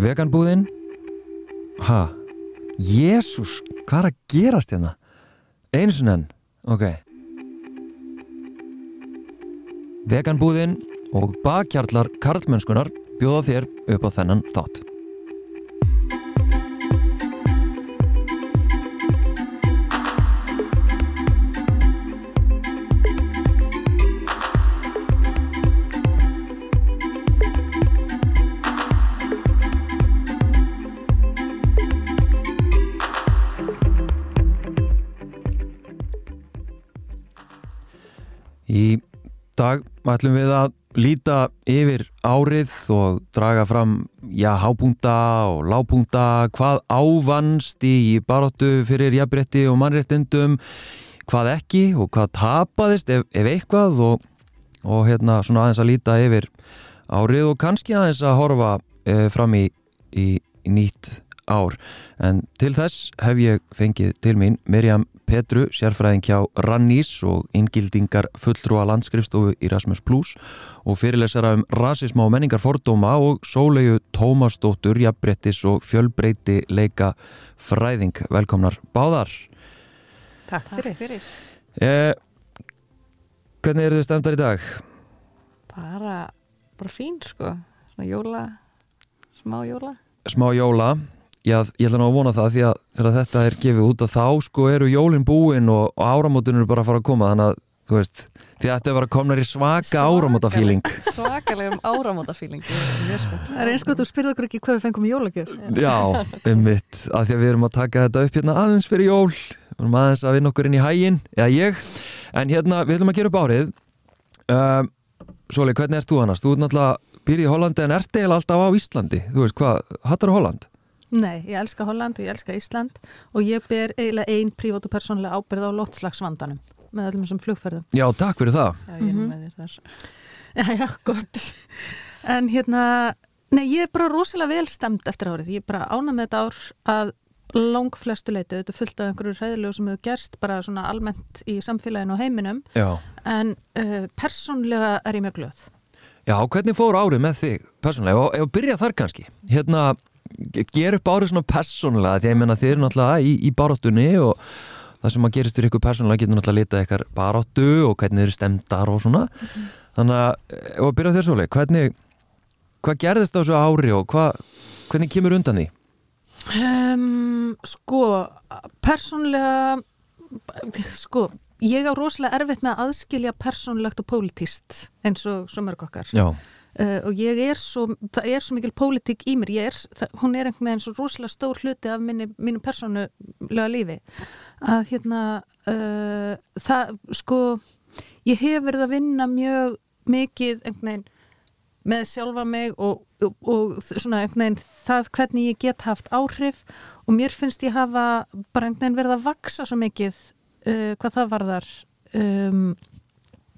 Veganbúðin Ha? Jésús, hvað er að gerast hérna? Einu sinni enn, ok Veganbúðin og bakkjarlar karlmennskunar bjóða þér upp á þennan þátt ætlum við að líta yfir árið og draga fram, já, hápunta og lápunta, hvað ávannst í baróttu fyrir jafnrétti og mannréttindum, hvað ekki og hvað tapaðist ef, ef eitthvað og, og hérna svona aðeins að líta yfir árið og kannski aðeins að horfa e, fram í, í, í nýtt ár. En til þess hef ég fengið til mín Mirjam Petru, sérfræðing hjá Rannís og inngildingar fulltrúa landskrifstofu í Rasmus Plus og fyrirlesara um rasisma og menningar fordóma og sólegu Tómasdóttur, jafnbrettis og fjölbreyti leika fræðing. Velkomnar báðar. Takk fyrir. fyrir. Eh, hvernig eru þið stemdar í dag? Bara, bara fín sko. Svona jóla, smá jóla. Smá jóla. Já, ég ætla nú að vona það því að þegar þetta er gefið út að þá sko eru jólinn búinn og, og áramótin eru bara að fara að koma þannig að þú veist, því að þetta er bara að komna í svaka áramótafíling. Svakalegum áramótafíling Það er eins og þú spyrði okkur ekki hvað við fengum í jólagjöf. Já, um mitt, að því að við erum að taka þetta upp hérna aðeins fyrir jól við erum aðeins að vinna okkur inn í hægin eða ég, en hérna við ætlum að gera upp árið. Um, Soli, hvernig ert þú annars? Þú ert náttúrulega býrið í Hollandi en ert eiginlega alltaf á Íslandi. Þú veist hvað, hattar Holland? Nei, ég elska Holland og ég elska Ísland og ég ber eiginlega einn prívat og persónlega ábyrð á lottslagsvandanum með öllum þessum flugferðum. Já, takk fyrir það. Já, ég er Mhm. með þér þar. Já, já, gott. En hérna, nei, ég er bara rosalega vel stemt eftir árið. Ég er bara ánað með þetta ár að lang flestu leitu. Þetta er fullt af einhverju hræðilegu sem hefur gerst bara svona almennt í samfélaginu og heiminum. Já. En uh, persónlega er ég mjög glöð. Já, hvernig fór árið með þig persónulega? Og ef að byrja þar kannski, hérna, ger upp árið svona persónulega, því að ég menna þið eru náttúrulega í, í baróttunni og það sem að gerist fyrir ykkur persónulega getur náttúrulega að lita ykkar baróttu og hvernig þið eru stemdar og svona. Þannig að, ef að byrja þér svolítið, hvernig, hvað gerðist á þessu ári og hvað, hvernig kemur undan því? Um, sko, persónlega, sko, ég á rosalega erfitt með að aðskilja persónlegt og pólitíst eins og svo mörg okkar. Já, uh, og ég er svo, það er svo mikil pólitík í mér, ég er, það, hún er einhvern veginn svo rosalega stór hluti af minni, mínu persónulega lífi. Að hérna uh, það, sko ég hef verið að vinna mjög mikið einhvern veginn með sjálfa mig og, og, og svona einhvern veginn það hvernig ég get haft áhrif. Og mér finnst ég hafa bara einhvern veginn verið að vaksa svo mikið uh, hvað það varðar um,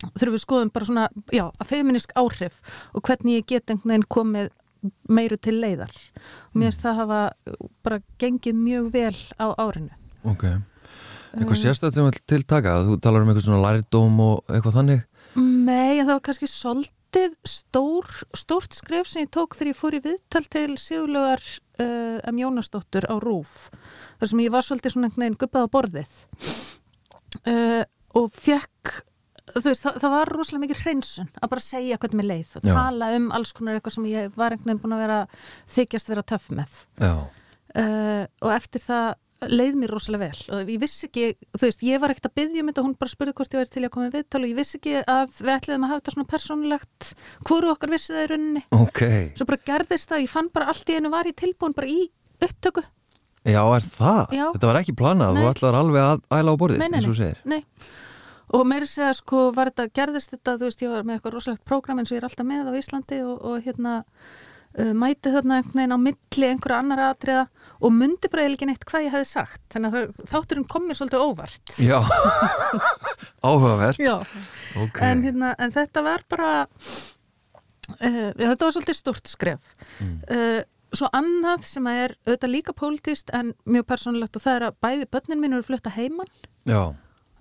þurfum við skoðum bara svona, já, að feministk áhrif og hvernig ég get einhvern veginn komið meiru til leiðar og mér finnst það hafa bara gengið mjög vel á árinu ok. Eitthvað sérstætt sem vil tiltaka, þú talar um eitthvað svona lærdóm og eitthvað þannig? Nei, það var kannski svolítið stór, stórt skref sem ég tók þegar ég fór í viðtal til Sigurlaugar uh, M. Jónasdóttur á Rúf þar sem ég var svolítið svona einhvern veginn gubbað á borðið uh, og fekk veist, það, það var rosalega mikið hreinsun að bara segja hvernig mér leið og Já. tala um alls konar eitthvað sem ég var einhvern veginn búin að vera þykjast vera töff með uh, og eftir það leið mér rosalega vel og ég vissi ekki, þú veist, ég var ekkert að byggja um þetta hún bara spurði hvort ég væri til að koma í viðtal og ég vissi ekki að við ætliðum að hafa þetta svona persónulegt hvoru okkar vissi það í rauninni ok. svo bara gerðist það, ég fann bara allt í einu var ég tilbúin bara í upptöku Já, er það? Já. Þetta var ekki planað, þú Nei. ætlar alveg að æla á borðið, Nei, nei, eins og nei. þú segir. Nei. Og meiri segja sko var þetta, gerðist þetta, þú veist, ég var með eitthvað rosalegt prógram eins og ég er alltaf með á Íslandi og, og hérna uh, mæti þarna einhvern veginn á milli einhverja annara atriða og mundi bara eiginlega ekki neitt hvað ég hefði sagt. Þannig að þátturinn kom mér svolítið óvart. Já, áhugavert. Já, Ok, en, hérna, en þetta var bara uh, þetta var svolítið stort skref. Mm. uh, svo annað sem að er auðvitað líka pólitíst en mjög persónulegt og það er að bæði börnin mín eru flutta heiman. Já,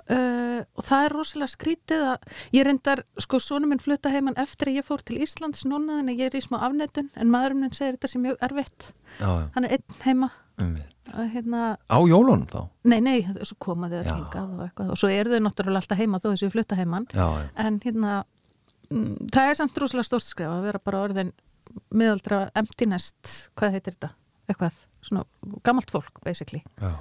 uh, og það er rosalega skrítið að ég reyndar, sko, svona minn flutta heimann eftir að ég fór til Íslands núna en ég er í smá afnetun, en maðurinn minn segir þetta sem mjög erfitt, Já, já, hann er einn heima einmitt. og hérna, Á jólunum þá? nei, nei, svo koma þau Já. að hingað og eitthvað og svo eru þau náttúrulega alltaf heima þó þessu flutta heimann Já, en hérna mm, það er samt rosalega stórt skref að vera bara orðin miðaldra empty nest, hvað heitir þetta? eitthvað, svona gammalt fólk basically, Já,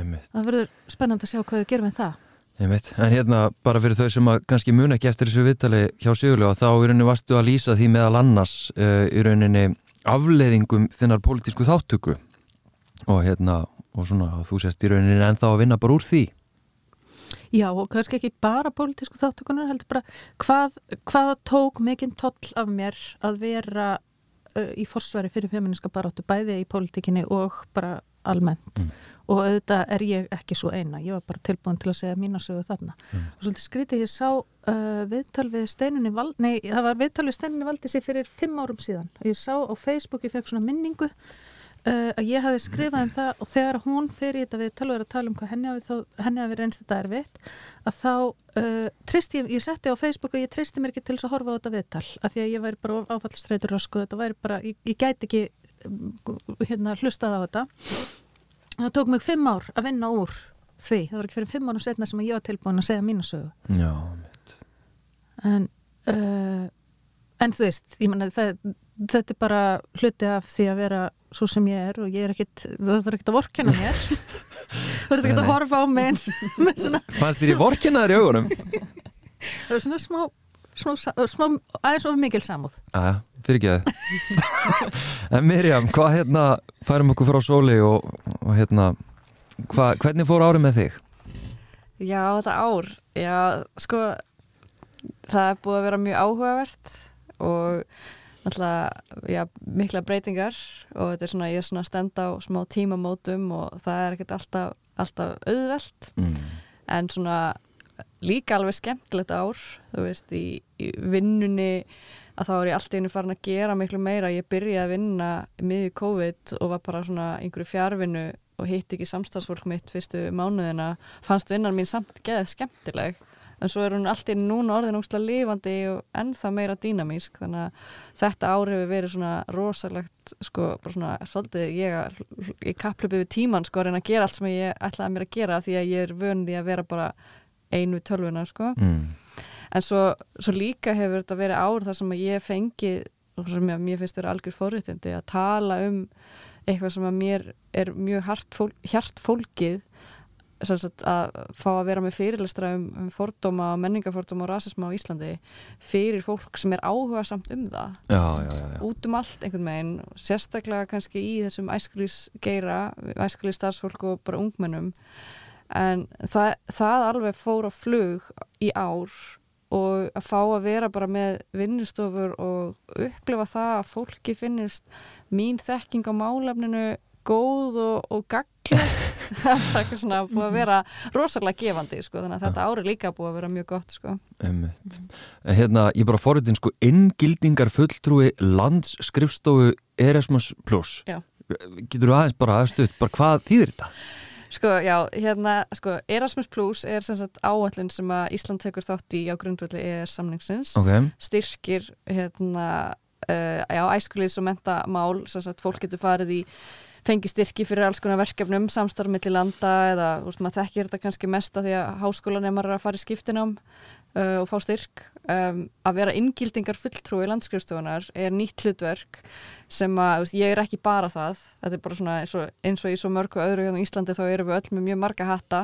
einmitt. það verður spennandi að sjá hvað þau gerum með það Einmitt. En hérna, bara fyrir þau sem að kannski mun ekki eftir þessu viðtali hjá Sigurlega, þá í rauninni varstu að lýsa því meðal annars uh, í rauninni afleiðingum þinnar pólitísku þáttöku og hérna, og svona, og þú sért í rauninni ennþá að vinna bara úr því. Já, og kannski ekki bara pólitísku þáttökunar, heldur bara hvað, hvað tók mikinn toll af mér að vera uh, í forsvari fyrir feministka baráttu, bæði í pólitíkinni og bara almennt. Mm. Og auðvitað er ég ekki svo eina, ég var bara tilbúin til að segja mína sögu þarna. Mm. Og svolítið skrítið, ég sá uh, viðtal við steininni Val, nei, það var viðtal við steininni Valdísi fyrir fimm árum síðan. Og ég sá á Facebook, ég fekk svona minningu uh, að ég hafi skrifað um það og þegar hún fyrir þetta við tala og er að tala um hvað henni hafi, hafi reynst þetta erfitt að þá uh, tristi ég, ég setti á Facebook og ég tristi mér ekki til þess að horfa á þetta viðtal að því að ég væri bara áfallstreitur og sko þetta væri bara, ég, ég um, hérna það tók mig fimm ár að vinna úr því, það var ekki fyrir fimm árum setna sem ég var tilbúin að segja mína sögu Já, einmitt. en uh, en þú veist, ég menna þetta er bara hluti af því að vera svo sem ég er og ég er ekkit það þarf ekkit að vorkenna mér þú þarf ekkit að horfa á svona, Fannst þér í vorkinnaður í augunum? það er svona smá, smá, smá aðeins of mikil samúð Æja, fyrir ekki það. en Mirjam, hvað hérna, færum okkur frá sóli og, og hérna, hva, hvernig fór árið með þig? Já, þetta ár, já, sko, það er búið að vera mjög áhugavert og náttúrulega, já, mikla breytingar og þetta er svona, ég er svona að stenda á smá tímamótum og það er ekkert alltaf, alltaf auðvelt Mm. en svona líka alveg skemmtilegt ár, þú veist, í, í vinnunni að þá er ég alltaf einu farin að gera miklu meira. Ég byrjaði að vinna miðið COVID og var bara svona einhverju fjárvinnu og hitt ekki samstagsfólk mitt fyrstu mánuðina. Fannst vinnan mín samt geðið skemmtileg. En svo er hún alltaf núna orðin ógstlega lifandi og ennþá meira dýnamísk. Þannig að þetta ár hefur verið svona rosalegt, sko, bara svona svolítið ég, að- ég kapplöpið við tíman, sko, að reyna að gera allt sem ég ætlaði mér að gera því að ég er vön því að vera bara ein við tölvuna, sko. Mm. En svo, svo líka hefur þetta verið ár þar sem að ég fengi og sem ég, mér finnst þetta algjör forréttindi að tala um eitthvað sem að mér er mjög hart fól, hjart fólkið sem sagt, að fá að vera með fyrirlestra um, um fordóma, menningafordóma og rasisma á Íslandi fyrir fólk sem er áhuga samt um það Já, já, já, út um allt einhvern veginn sérstaklega kannski í þessum æskulís geira, æskulís starfsfólk og bara ungmennum en það, það alveg fór á flug í ár og að fá að vera bara með vinnustofur og upplifa það að fólki finnist mín þekking á málefninu góð og, og gagleg það er eitthvað svona búið að vera rosalega gefandi sko, þannig að þetta ári líka búið að vera mjög gott sko. En Hérna, ég bara forritin sko inngildingar fulltrúi landsskrifstofu Erasmus Plus. Já. Getur þú aðeins bara bara hvað þýðir þetta? Sko, já, hérna, sko, Erasmus Plus er sem sagt áallin sem að Ísland tekur þátt í á grundvöldi EES samningsins, Ok, styrkir hérna, uh, já, æskulíðs og mentamál, sem sagt, fólk getur farið í fengi styrki fyrir alls konar verkefnum, samstarf milli landa eða, þú veist, maður þekkir þetta kannski mest að því að háskólanemar er að fara í skiptinám og fá styrk. Um, að vera inngildingar fulltrúi landskrifstofunar er nýtt hlutverk sem að, veist, ég er ekki bara það. Þetta er bara svona eins og, eins og í svo mörgu öðru hérna í Íslandi þá erum við öll með mjög marga hatta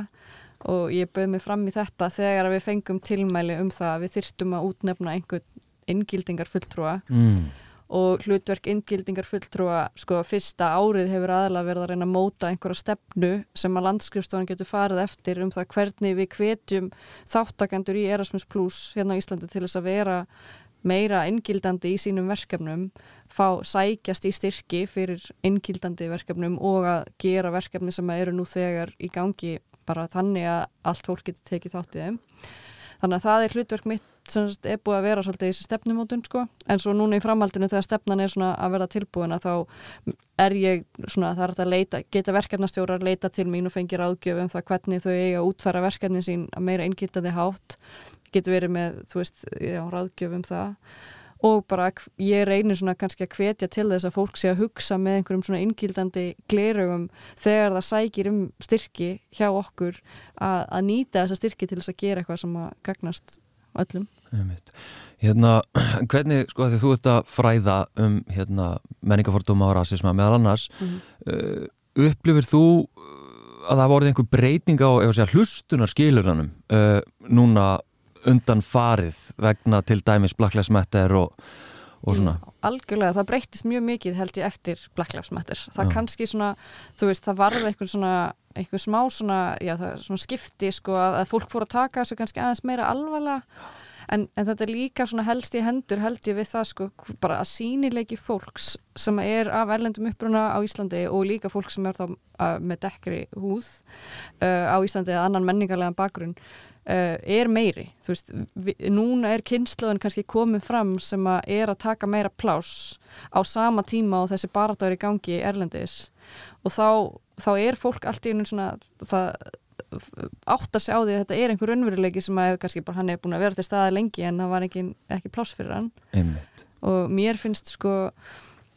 og ég bauð mig fram í þetta þegar við fengum tilmæli um það að við þyrftum að útnefna einhvern inngildingar fulltrúa. Mm. Og hlutverk inngildingar fulltrúa sko fyrsta árið hefur aðalega verið að reyna að móta einhverja stefnu sem að landskrifstofan getur farið eftir um það hvernig við hvetjum þáttakendur í Erasmus Plus hérna á Íslandi til þess að vera meira inngildandi í sínum verkefnum fá sækjast í styrki fyrir inngildandi verkefnum og að gera verkefni sem eru nú þegar í gangi bara þannig að allt fólk getur tekið þátt í þeim. Þannig að það er hlutverk mitt sem sagt, er búið að vera svolítið í þessi stefnumótun sko. en svo núna í framhaldinu þegar stefnan er svona að vera tilbúina þá er ég svona það er að leita, geta verkefnastjórar leita til mín og fengi ráðgjöfum það hvernig þau eiga að útfæra verkefni sín að meira innkýttandi hátt getur verið með, þú veist, já, ráðgjöfum það og bara ég reynir svona kannski að hvetja til þess að fólk sé að hugsa með einhverjum svona inngildandi glerugum þegar það sækir um styrki hjá okkur að, að nýta þessa styrki til þess að gera eitthvað sem að gagnast öllum. Hérna, hvernig, sko, því þú ert að fræða um hérna, menningafordóma og rasisma meðal annars, mm -hmm. uh, upplifir þú að það voruð einhver breyting á hlustunar skilurannum uh, núna undan farið vegna til dæmis Black Lives Matter og, og svona já, Algjörlega, það breytist mjög mikið held ég eftir Black Lives Matter það já. kannski svona, þú veist, það varði eitthvað svona eitthvað smá svona, já, svona skipti sko að, að fólk fór að taka þessu kannski aðeins meira alvarlega en, en þetta er líka svona helst í hendur held ég við það sko bara að sínileiki fólks sem er af erlendum uppruna á Íslandi og líka fólk sem er þá uh, með dekkri húð uh, á Íslandi eða annan menningarlegan bakgrunn Uh, er meiri, þú veist við, núna er kynnslóðin kannski komið fram sem að er að taka meira pláss á sama tíma og þessi baratári gangi erlendis. Og þá, þá er fólk allt í unum svona það átt að segja á því að þetta er einhver unnveruleiki sem að kannski bara hann er búin að vera til staða lengi en það var ekki, ekki pláss fyrir hann. Einmitt. og mér finnst sko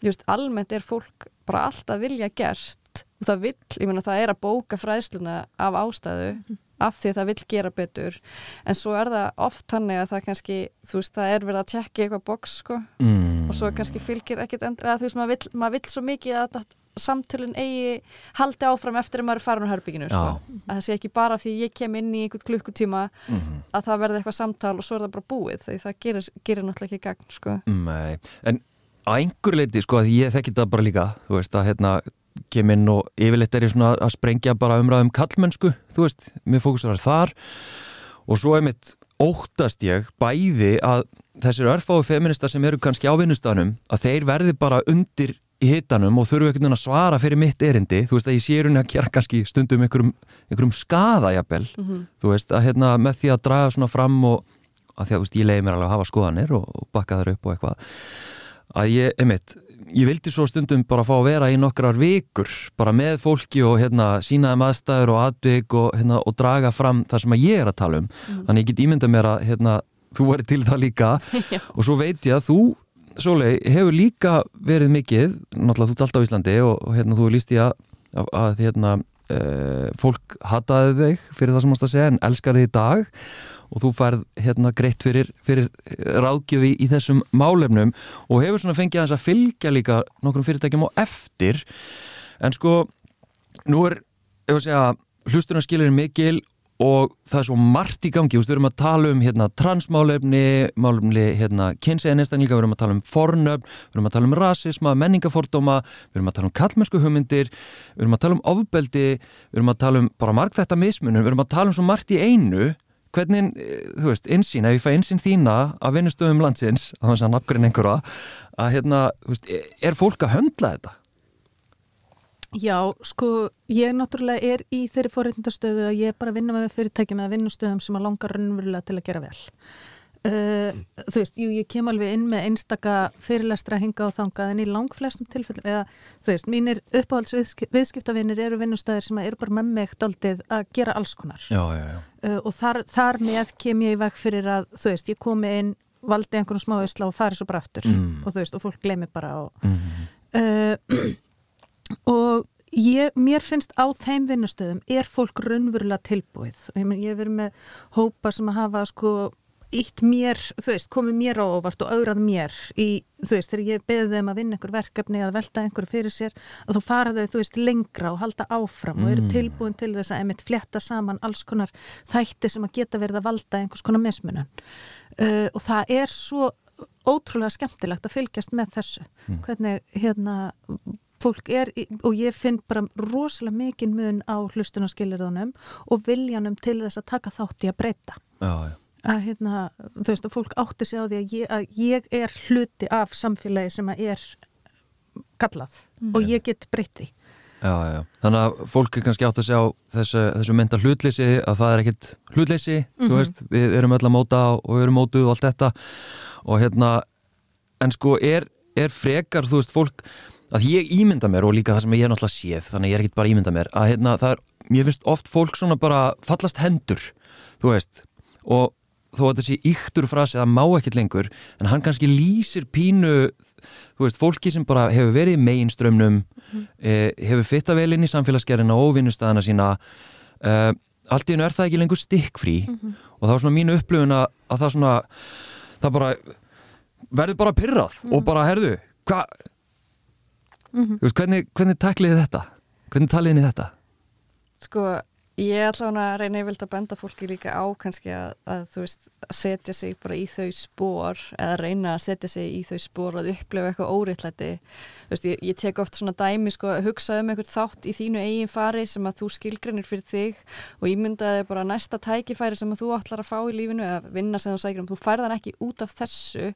just, almennt er fólk bara alltaf vilja gert. Og það vil, ég menna það er að bóka fræðsluna af ástæðu mm af því að það vil gera betur. En svo er það oft þannig að það kannski þú veist það er verið að tjekka eitthvað boks sko. Mm. og svo kannski fylgir ekkit endur að þú veist maður vill, maður vill svo mikið að samtölun eigi haldi áfram eftir að maður er farin á herbygginu sko. að það sé ekki bara því ég kem inn í einhvern klukkutíma mm -hmm. að það verði eitthvað samtal og svo er það bara búið því það gerir, gerir náttúrulega ekki gagn sko. Nei, en á einhver leiti sko að ég þekki það bara líka þú veist að hérna kem inn og yfirleitt er ég svona að sprengja bara umræðum kallmennsku, þú veist, mér fókusar þar og svo er mitt óttast ég bæði að þessir örfái feministar sem eru kannski á vinnustanum að þeir verði bara undir í hitanum og þurfu veginn að svara fyrir mitt erindi, þú veist að ég sé hún að gera kannski stundum einhverjum, einhverjum skada jafnvel, mm -hmm. þú veist að hérna með því að draga svona fram og að því að veist, ég leiði mér alveg að hafa skoðanir og, og bakka þar upp og eitthvað að ég, einmitt, ég vildi svo stundum bara fá að vera í nokkrar vikur bara með fólki og hérna, sínaði maðurstæður og aðvig og, hérna, og draga fram það sem ég er að tala um. Mm. þannig ég get ímynda mér að hérna, þú væri til það líka. Og svo veit ég að þú Sólei, hefur líka verið mikið náttúrulega þú ert alltaf á Íslandi og, hérna, þú líst í að, að, að hérna, uh, fólk hataði þig fyrir það sem mást að segja en elskar þig í dag og þú færð hérna greitt fyrir, fyrir ráðgjöfi í þessum málefnum og hefur svona fengið að þess að fylgja líka nokkrum fyrirtækjum á eftir. En sko nú er, ef að segja hlustunarskilirinn mikil og það er svo margt í gangi, við erum að tala um hérna, transmálefni, málefni hérna, kynseinistaklinga, við erum að tala um fornöfn, við erum að tala um rasisma, menningafordóma, við erum að tala um kallmennsku hugmyndir, við erum að tala um ofbeldi, við erum að tala um bara margt þetta mismunum, við erum að tala um svo margt í einu, hvernig, þú veist, einsýn, ef ég fæ einsýn þína af vinnustöðum landsins, að það er nafngurinn einhverja, að hérna, þú veist, er fólk að höndla þetta? Já, sko, ég náttúrulega er í þeirri fórhundastöðu að ég er bara að vinna með fyrirtækjum eða vinnustöðum sem að langar raunverulega til að gera vel. Uh, þú veist, jú, ég kem alveg inn með einstaka fyrirlestra hinga og þangað en í langflestum tilfellum, eða þú veist, mínir uppáhaldsviðskiptavinnir eru vinnustöðir sem eru bara með mig daldið að gera alls konar. Já, já, já. Uh, og þar, þar með kem ég í veg fyrir að, þú veist, ég komi inn, valdi einhvern smá ísla og fari svo bara aftur mm. og þú veist, og fólk gleymi bara og... Mm. Uh, og ég, mér finnst á þeim vinnustöðum er fólk raunverulega tilbúið ég, ég verið með hópa sem að hafa sko ítt mér, þú veist, komið mér á óvart og augrað mér í, þú veist, þegar ég beði þeim að vinna einhver verkefni að velta einhver fyrir sér og þá fara þau, þú veist, lengra og halda áfram mm. og eru mm. tilbúin til þess að emitt fletta saman alls konar þætti sem að geta verið að valda einhvers konar mismunan uh, og það er svo ótrúlega skemmtilegt að fylgjast með þessu mm. hvernig hérna fólk er, og ég finn bara rosalega mikinn mun á hlustunarskilirðunum og viljanum til þess að taka þátt í að breyta já, já. að hérna, þú veist að fólk átti sig á því að ég, að ég er hluti af samfélagi sem að er kallað mm. og ég get breyti Já, já, þannig að fólk er kannski átt að sjá þessu, þessu mental hlutleysi að það er ekkit hlutleysi, þú Mhm. veist við erum öll að móta og við erum mótuð og allt þetta og hérna en sko er, er frekar, þú veist, fólk að ég ímynda mér og líka það sem ég er náttúrulega séð þannig ég er ekkit bara ímynda mér að hérna það er, mér finnst oft fólk svona bara fallast hendur, þú veist. Og þó að þessi yktur frasi það má ekkit lengur, en hann kannski lýsir pínu, þú veist, fólki sem bara hefur verið í meginströmmnum eh, hefur fitta vel inn í samfélagsgerðina og vinnustæðina sína eh, allt í hennu er það ekki lengur stikkfrí. Og það var svona mínu upplifun að, að það svona það bara verður bara pyrrað og bara herðu hvað Þú veist, hvernig, hvernig takliði þetta? Hvernig taliði þetta? Sko, ég ætla hún að reyna yfirlega að benda fólki líka á kannski að, að þú veist, að setja sig bara í þau spór eða reyna að setja sig í þau spór að upplefa eitthvað veist, ég, ég tek oft svona dæmi sko að hugsa um eitthvað þátt í þínu eigin fari sem að þú skilgrinir fyrir þig og ímyndaði bara næsta tækifæri sem að þú ætlar að fá í lífinu eða vinna sem þú sækir um, þú færðan ekki út af þessu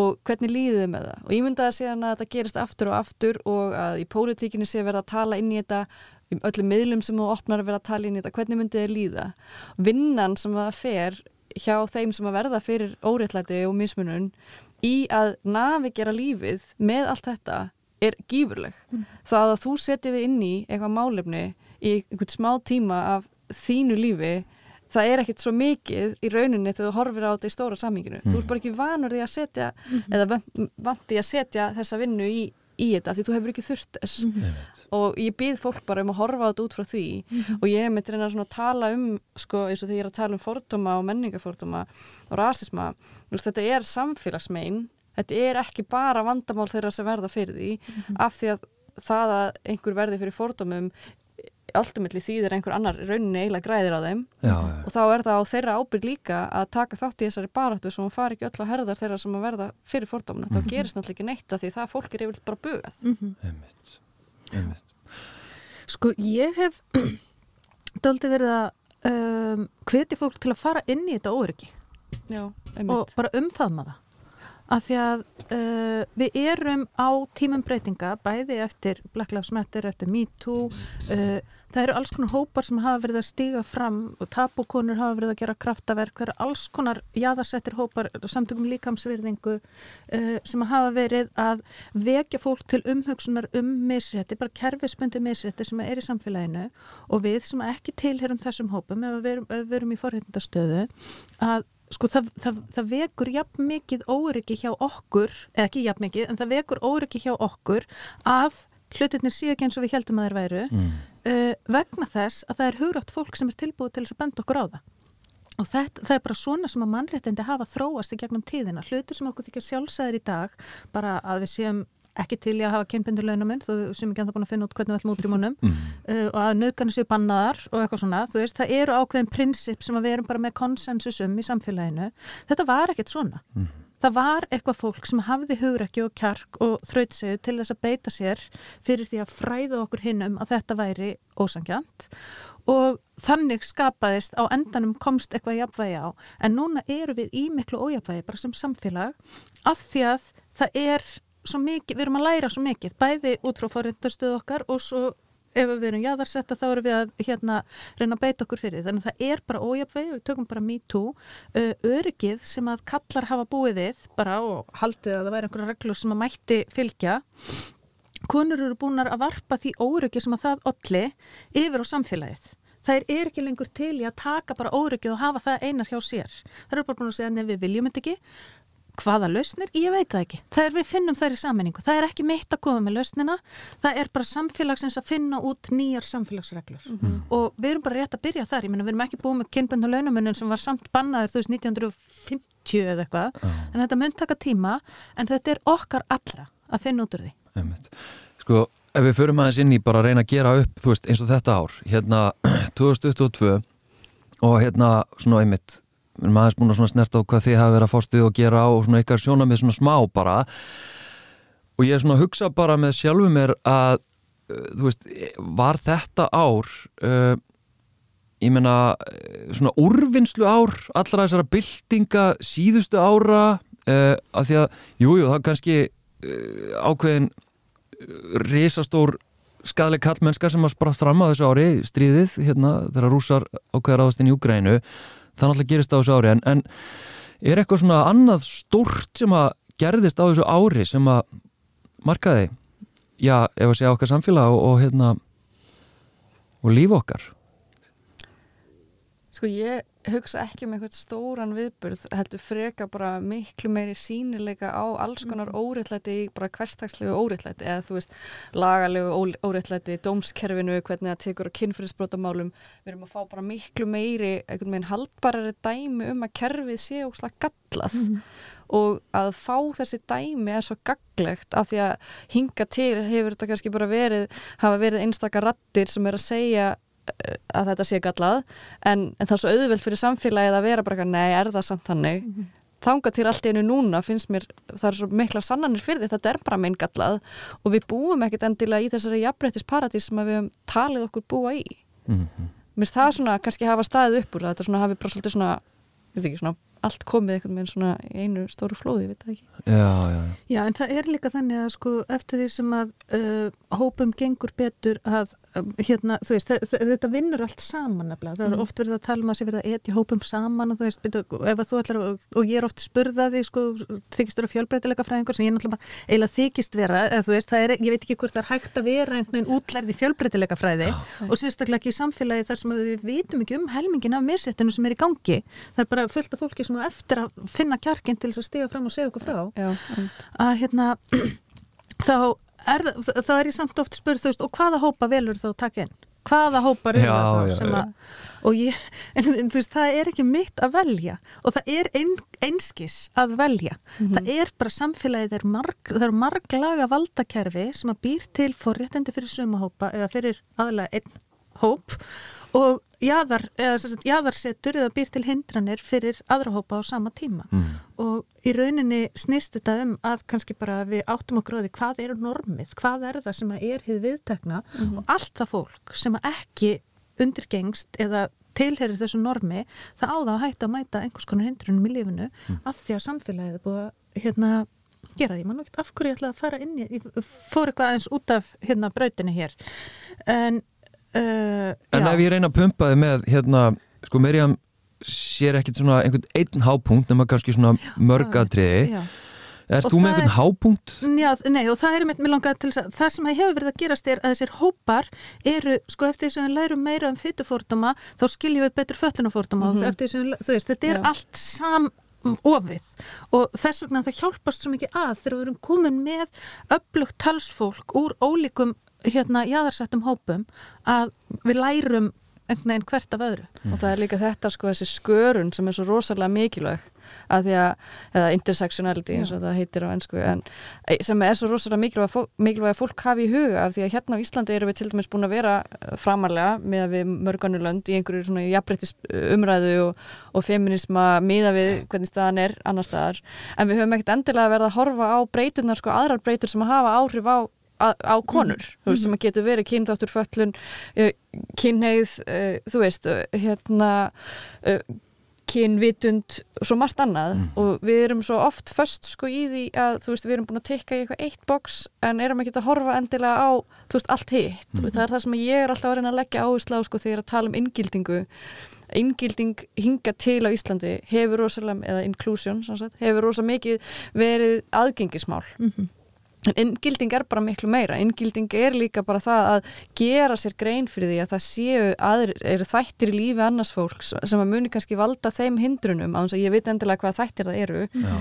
og hvernig líðið með það? Og ímyndaði síðan að þetta gerist aftur og aftur og að í pólitíkinni sé verið að tala inn í þetta öllum miðlum sem þú opnar að vera að tala inn í þetta, hvernig myndi þið líða vinnan sem það fer hjá þeim sem að verða fyrir óréttlæti og mismunun í að navigera lífið með allt þetta er gífurleg. Það að þú setið þið inn í eitthvað málefni í einhvern smá tíma af þínu lífi það er ekkert svo mikið í rauninni þegar þú horfir á þetta í stóra saminginu. Þú ert bara ekki vanur því að setja eða vant- vant því að setja þessa vinnu í, í þetta því þú hefur ekki þurft þess. Og ég býð fólk bara um að horfa þetta út frá því. Og ég er með reyna svona að tala um sko eins og þegar ég er að tala um fordóma og menningafordóma og rasisma þú veist, þetta er samfélagsmein. Þetta er ekki bara vandamál þeirra sem verða fyrir því af því að það að einhver verði fyrir fordómum alltumilli þýðir einhver annar í rauninni eiginlega græðir á þeim. Já, já, og þá er það á þeirra ábyrg líka að taka þátt í þessari baráttu sem hún fari ekki öll á herðar þeirra sem að verða fyrir fordóminu. Þá gerist náttúrulega ekki neitt af því það fólk er yfirleitt bara bugað. Einmitt. Einmitt, Sko, ég hef dálítið verið að um, hveti fólk til að fara inn í þetta óryggi Já, og bara umfaðma það. Af því að uh, við erum á tímum breytinga bæði eftir Black Lives Matter, eftir Me Too uh, það eru alls konar hópar sem hafa verið að stiga fram og tapukonur hafa verið að gera kraftaverk, það eru alls konar jaðarsettir hópar, samtökum líkamsvirðingu uh, sem hafa verið að vekja fólk til umhugsunar um misrétti, bara kerfisbundi misrétti sem er í samfélaginu. Og við sem ekki tilherum þessum hópum ef við ef við erum í forréttindastöðu að sko það, það, það vekur jafn mikið óryggi hjá okkur, eða ekki jafn mikið, en það vekur óryggi hjá okkur að hlutirnir séu ekki eins og við heldum að þeir væru. Mm. Uh, vegna þess að það er hugrátt fólk sem er tilbúið til þess að benda okkur á það. Og þetta, það er bara svona sem að mannréttindi hafa þróast í gegnum tíðina. Hlutir sem okkur þykja sjálfsæðir í dag, bara að við séum ekki til í að hafa kynbundur launamenn, þú sem ekki ennþá búin að finna út hvernig við ætlum út í múnum Mm. uh, og að nöðgarnir séu bannaðar og eitthvað svona, þú veist, það eru ákveðin prinsip sem að við erum bara með konsensus um í samfélaginu. Þetta var ekkert svona. Það var eitthvað fólk sem hafði hugrekki og kjark og þrautsegu til þess að beita sér fyrir því að fræða okkur hinn um að þetta væri ósangjant og þannig skapaðist á endanum komst eitthvað jafnvægi á. En núna eru við í miklu ójafvægi bara sem samfélag af því að það er svo mikið, við erum að læra svo mikið bæði út frá forrindastöðu okkar og svo ef við erum jaðarsetta þá erum við að hérna, reyna að beita okkur fyrir þannig að það er bara ójafvegi, við tökum bara me too uh, öryggið sem að kallar hafa búið við bara og haldið að það væri einhverja reglur sem að mætti fylgja konur eru búinar að varpa því óryggi sem að það olli yfir á samfélagið Það er ekki lengur til í að taka bara óryggið og hafa það einar hjá sér. Það eru bara búin að segja nefn við viljum þetta ekki. Hvaða lausnir? Ég veit það ekki. Það er við finnum þær í sammenningu. Það er ekki mitt að koma með lausnina. Það er bara samfélagsins að finna út nýjar samfélagsreglur. Og við erum bara rétt að byrja þar. Ég meina, við erum ekki búin með kynböndu launamunin sem var samt bannaður þú veist 1950 eða eitthvað. En þetta mun taka tíma, en þetta er okkar allra að finna út úr því. Einmitt. Sko, ef við förum aðeins inn í bara að reyna að gera upp, þú veist, eins og þetta ár, hérna 2022 og hérna svona einmitt, við erum aðeins búin að snerta á hvað þið hafa verið að fástuð og gera og svona ykkar sjóna með svona smá bara. Og ég er svona að hugsa bara með sjálfu mér að, uh, þú veist, var þetta ár, uh, ég meina, uh, svona úrvinnslu ár allra þessara byltinga síðustu ára, uh, af því að, jújú, jú, það er kannski uh, ákveðin risastór skadleg kallmennska sem að spratt fram á þessu ári, stríðið, hérna, þegar rúsar ákveðar áðast inn í Úgrænu, það náttúrulega gerist á þessu ári, en, en er eitthvað svona annað stórt sem að gerðist á þessu ári sem að markaði, já, ef að segja okkar samfélag og, og hérna, og líf okkar? Sko ég hugsa ekki um einhvern stóran viðburð, heldur freka bara miklu meiri sínileika á alls konar óriðlæti í bara hverstagslegu óriðlæti eða þú veist lagalegu óriðlæti, dómskerfinu, hvernig það tekur á kynfyrirsbrótamálum, við erum að fá bara miklu meiri, einhvern veginn haldbarari dæmi um að kerfið sé óslag gallað. Mm. Og að fá þessi dæmi er svo gaglegt af því að hinga til hefur þetta kannski bara verið, hafa verið einstakar rattir sem er að segja að þetta sé gallað en, en það er svo auðvelt fyrir samfélagið að vera bara nei, er það samt hannig mm -hmm. þanga til allt í einu núna finnst mér það er svo mikla sannanir fyrir því þetta er bara meinn gallað og við búum ekkert endilega í þessari jafnbreyttis paradís sem við hefum talið okkur búa í mm -hmm. mér það svona kannski hafa staðið upp úr það þetta svona hafi bara svolítið svona, ekki, svona allt komið einhvern veginn svona einu stóru flóði, ég veit það ekki já, já. já, en það er líka þannig að sko eftir því sem að uh, hópum gengur betur að hérna, þú veist, þetta vinnur allt saman nefnilega, það er mm. oft verið að tala um að sé verið að etja hópum saman og þú veist, ef þú ætlar, og, ég er oft spurðaði sko, þykist vera fjölbreytilega fræðingur sem ég náttúrulega eiginlega þykist vera eða þú veist, er, ég veit ekki hvort það er hægt að vera einhvern veginn útlærði fjölbreytilega fræði og sérstaklega ekki í samfélagi þar sem við vitum ekki um helmingin af misréttinu sem er í gangi, það er bara fullt af fólki sem er eftir að finna kjarkinn til þess að stiga fram og segja okkur frá. Að hérna þá er, þá er ég samt oft spurð þú veist, og hvaða hópa velur þá takk inn? Hvaða hópa eru það þá sem að og ég, en, en þú veist, það er ekki mitt að velja og það er ein, einskis að velja. Mm -hmm. Það er bara samfélagið, það er, marg, það er marglaga valdakerfi sem að býr til fórréttandi fyrir sumahópa eða fyrir aðlega einn hóp og jaðar, jaðarsetur eða býr til hindranir fyrir aðra hópa á sama tíma mm. og í rauninni snýst þetta um að kannski bara við áttum á því hvað er normið, hvað er það sem er hið viðtekna mm. og allt það fólk sem ekki undirgengst eða tilherir þessu normi það á það að hætta að mæta einhvers konar hindrunum í lífinu mm. af því að samfélagið er búið að hérna, gera því, mann veit af hverju ég ætla að fara inn í, fór eitthvað eins út af hérna brautinni hér en Uh, en já. ef ég reyna að pumpa þið með hérna, sko Mirjam sér ekkit svona einhvern einn hápunkt nema kannski svona mörgatriði Er þú með einhvern hápunkt? Já, nei og það er mitt mér langað til þess að það sem hefur verið að gerast er að þessir hópar eru, sko eftir þess að við lærum meira um fytufórdóma þá skiljum við betur föllunafórdóma mm -hmm. og eftir þess að, þú veist, þetta er Já. allt sam ofið og þess vegna það hjálpast svo mikið að þegar við erum komin með upplugt talsfólk úr ólíkum hérna jáðarsettum hópum að við lærum einhvern veginn hvert af öðru. Og það er líka þetta sko þessi skörun sem er svo rosalega mikilvæg að því að, eða intersectionality eins og það heitir á ennsku en e, sem er svo rosalega mikilvæg, mikilvæg að fólk hafi í huga af því að hérna á Íslandi eru við til dæmis búin að vera e, framarlega með að við mörganulönd í einhverju svona jafnbreytis umræðu og, og feminisma miða við hvernig staðan er annar staðar en við höfum ekkert endilega verið að horfa á breytunar sko aðrar breytur sem að hafa áhrif á á konur, mm. þú veist, sem að getur verið kynþáttur föllun, uh, kynneið uh, þú veist, uh, hérna kynvitund og svo margt annað mm. og við erum svo oft först sko í því að þú veist, við erum búin að tekka í eitthvað eitt boks en erum ekki að horfa endilega á þú veist, allt hitt mm. og það er það sem ég er alltaf að reyna að leggja áherslu á sko þegar að tala um inngildingu inngilding hinga til á Íslandi hefur rosalega, eða inclusion sagt, hefur rosalega mikið verið aðgengismál -hmm. En inngilding er bara miklu meira, inngilding er líka bara það að gera sér grein fyrir því að það séu aðri, eru þættir í lífi annars fólks sem að muni kannski valda þeim hindrunum, á þess að ég veit endilega hvað þættir það eru, Já.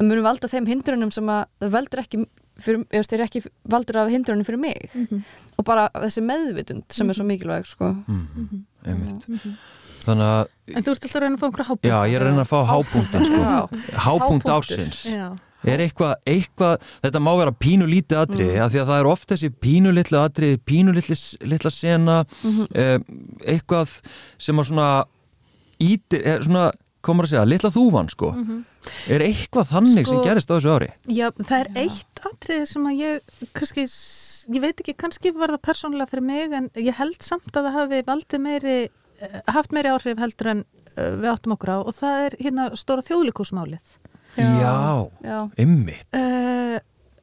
að muni valda þeim hindrunum sem að það veldur ekki, fyrir, er ekki valdur af hindrunum fyrir mig mm -hmm. og bara þessi meðvitund sem mm -hmm. er svo mhm. mikilvæg sko. Mm -hmm. Einmitt. Þannig að... En þú ert alltaf að reyna að fá einhverja hápunkt. Já, ég er að reyna að fá hápunkt, sko. hápunkt ásins. Já er eitthvað, eitthvað, þetta má vera pínulítið atriði, mm. af því að það er oft þessi pínulítið atriði, pínulítið sena, mm -hmm. eh, eitthvað sem að svona ítir, er svona, komur að segja litla þúvan, sko mm -hmm. er eitthvað þannig sko, sem gerist á þessu ári? Já, það er eitt atriði sem að ég kannski, ég veit ekki kannski var það persónulega fyrir mig, en ég held samt að það hafi valdið meiri eh, haft meiri áhrif heldur en við áttum okkur á og það er hérna stóra þjóðlikúsmálið Já, ymmit uh,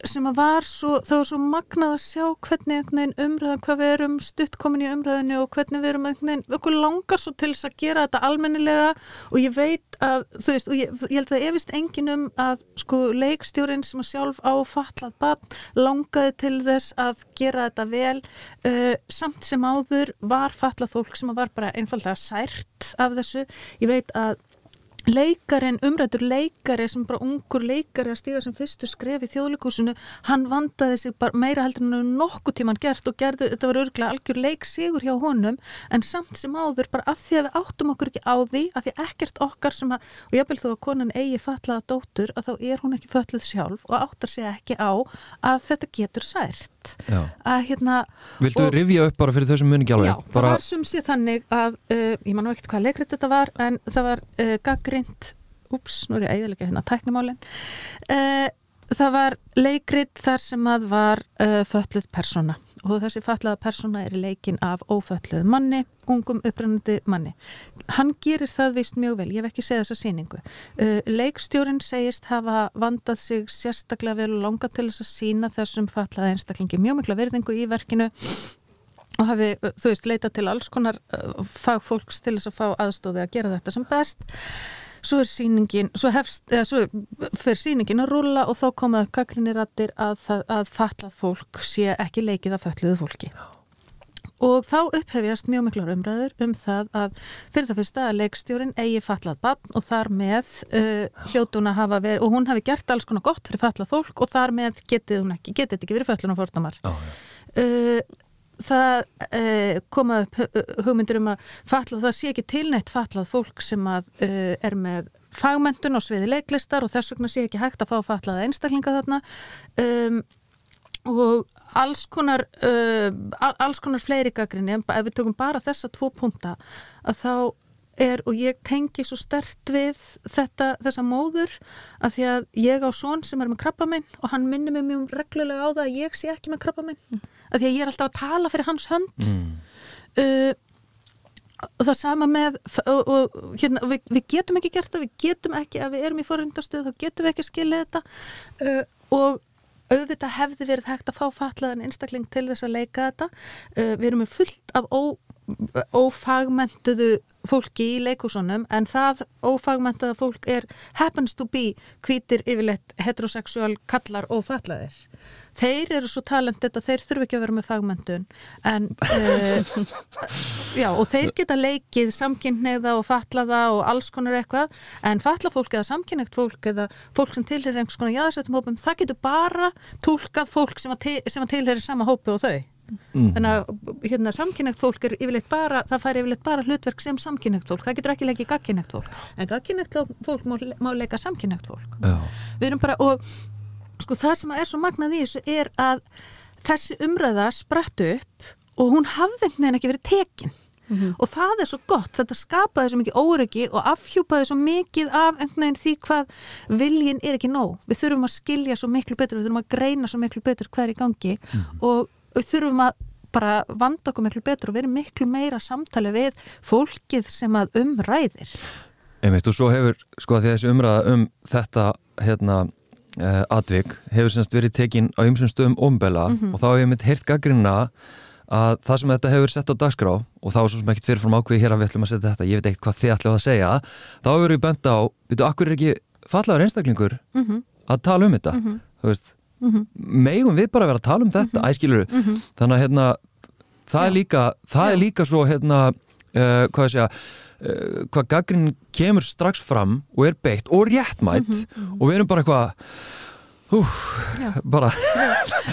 sem að var svo, það var svo magnað að sjá hvernig umræðan, hvað við erum stutt komin í umræðinu og hvernig við erum einhvern veginn, okkur langar svo til þess að gera þetta almennilega og ég veit að, þú veist, og ég, ég held að efist engin um að sko leikstjórin sem að sjálf áfallað barn langaði til þess að gera þetta vel. Uh, samt sem áður var fallað fólk sem að var bara einfallega sært af þessu, ég veit að leikarin, umrættur leikari sem bara ungur leikari að stíga sem fyrstu skref í þjóðleikúsinu, hann vandaði sig bara meira heldur en nokkuð tíman gert og gerði, þetta var örgulega algjör leik sigur hjá honum, en samt sem áður bara að því að við áttum okkur ekki á því að því ekkert okkar sem að, og ég vil þó að konan eigi fatlaða dóttur, að þá er hún ekki fötluð sjálf og áttar sig ekki á að þetta getur sært Já. að hérna Viltu Og- rifja upp bara fyrir þau sem muni ekki alveg? Já, það bara, var sem sé þannig að, uh, ég man nú ekkert hvað leikrit þetta var, en það var uh, gaggrind, úps, nú er ég æðilega hérna tæknumálin, uh, það var leikrit þar sem að var fölluð persóna og þessi fallaða persóna er leikin af ófölluð manni, ungum upprennandi manni. Hann gerir það vist mjög vel, ég hef ekki séð þessa sýningu. Uh, leikstjórin segist hafa vandað sig sérstaklega vel og langa til þess að sína þessum fallaða einstaklingi mjög mikla verðingu í verkinu og hafi, uh, þú veist, leitað til alls konar uh, fagfólks til þess að fá aðstóði að gera þetta sem best svo er sýningin, svo hefst eða svo fer sýningin að rúla og þá komaðu gaggrinnirattir að, það- að fatlað fólk sé ekki leikið af fötluðu fólki og þá upphefjast mjög miklar umræður um það að fyrir það fyrsta að leikstjórin eigi fatlað barn og þar með uh, hljótun að hafa verið, og hún hafi gert alls konar gott fyrir fatlað fólk og þar með getið hún ekki, getið þetta ekki verið fötlun og fórtamar Já, já. uh, það uh, koma upp hu- hugmyndir um að fatlað, það sé ekki tilnætt fatlað fólk sem að uh, er með fagmentun á sviði leiklistar og þess vegna sé ekki hægt að fá fatlaða einstaklinga þarna um, og alls konar uh, al- alls konar fleiri gaggrinni en ef við tökum bara þessa tvo punta að þá er og ég tengi svo stert við þetta, þessa móður að því að ég á son sem er með krabba minn og hann minnir mig mjög reglulega á það að ég sé ekki með krabba minn að því að ég er alltaf að tala fyrir hans hönd. Mm. uh, og það sama með og, og hérna, við, við getum ekki gert það við getum ekki, ef við erum í forundastöð þá getum við ekki skilið þetta. Uh, og auðvitað hefði verið hægt að fá fatlaðan einstakling til þess að leika þetta. Uh, við erum með fullt af ófagmentuðu fólki í leikúsunum en það ófagmentaða fólk er happens to be hvítir yfirleitt heterosexual kallar ófatlaðir þeir eru svo talent þetta þeir þurfi ekki að vera með fagmentun en uh, já og þeir geta leikið samkynneigða og fatlaða og alls konar eitthvað. En fatlað fólk eða samkynnegt fólk eða fólk sem tilherir einhvers konar jáðarsættum hópum það getur bara túlkað fólk sem að, til, sem að tilherir sama hópi og þau. Mm. þannig að hérna, samkynnegt fólk er yfirleitt bara, það fær yfirleitt bara hlutverk sem samkynnegt fólk, það getur ekki leikið gagkynnegt fólk. En gagkynnegt fólk má, má leika samkynnegt fólk. Já. við erum bara, og sko það sem er svo magnað í þessu er að þessi umræða spratt upp og hún hafði einhvern veginn ekki verið tekin. Og það er svo gott, þetta skapaði svo mikið óryggi og afhjúpaði svo mikið af einhvern veginn því hvað viljin er ekki nóg, við þurfum að skilja svo miklu betur, við þurfum að greina svo miklu betur hvað er í gangi og við þurfum að bara vanda okkur miklu betur og vera miklu meira samtali við fólkið sem að umræðir Einmitt, og svo hefur, sko, þessi umræða um þetta, hérna, uh, atvik, hefur semst verið tekin á ymsum stöðum ombela og þá hefur ég mitt heyrt gaggrina að það sem þetta hefur sett á dagskrá og þá er svo sem ekkert fyrirfram ákveði hér að við ætlum að setja þetta, ég veit ekkert hvað þið ætlum að segja, þá hefur við bent á, veitu, akkur er ekki fallaður einstaklingur mm -hmm. að tala um þetta, þú veist, megum við bara vera að tala um þetta, æskilur, þannig að hérna, það er Já. líka, það er Já. líka svo, hérna, uh, hvað ég segja, uh, hvað gaggrinn kemur strax fram og er beitt og réttmætt og við erum bara eitthvað Já. bara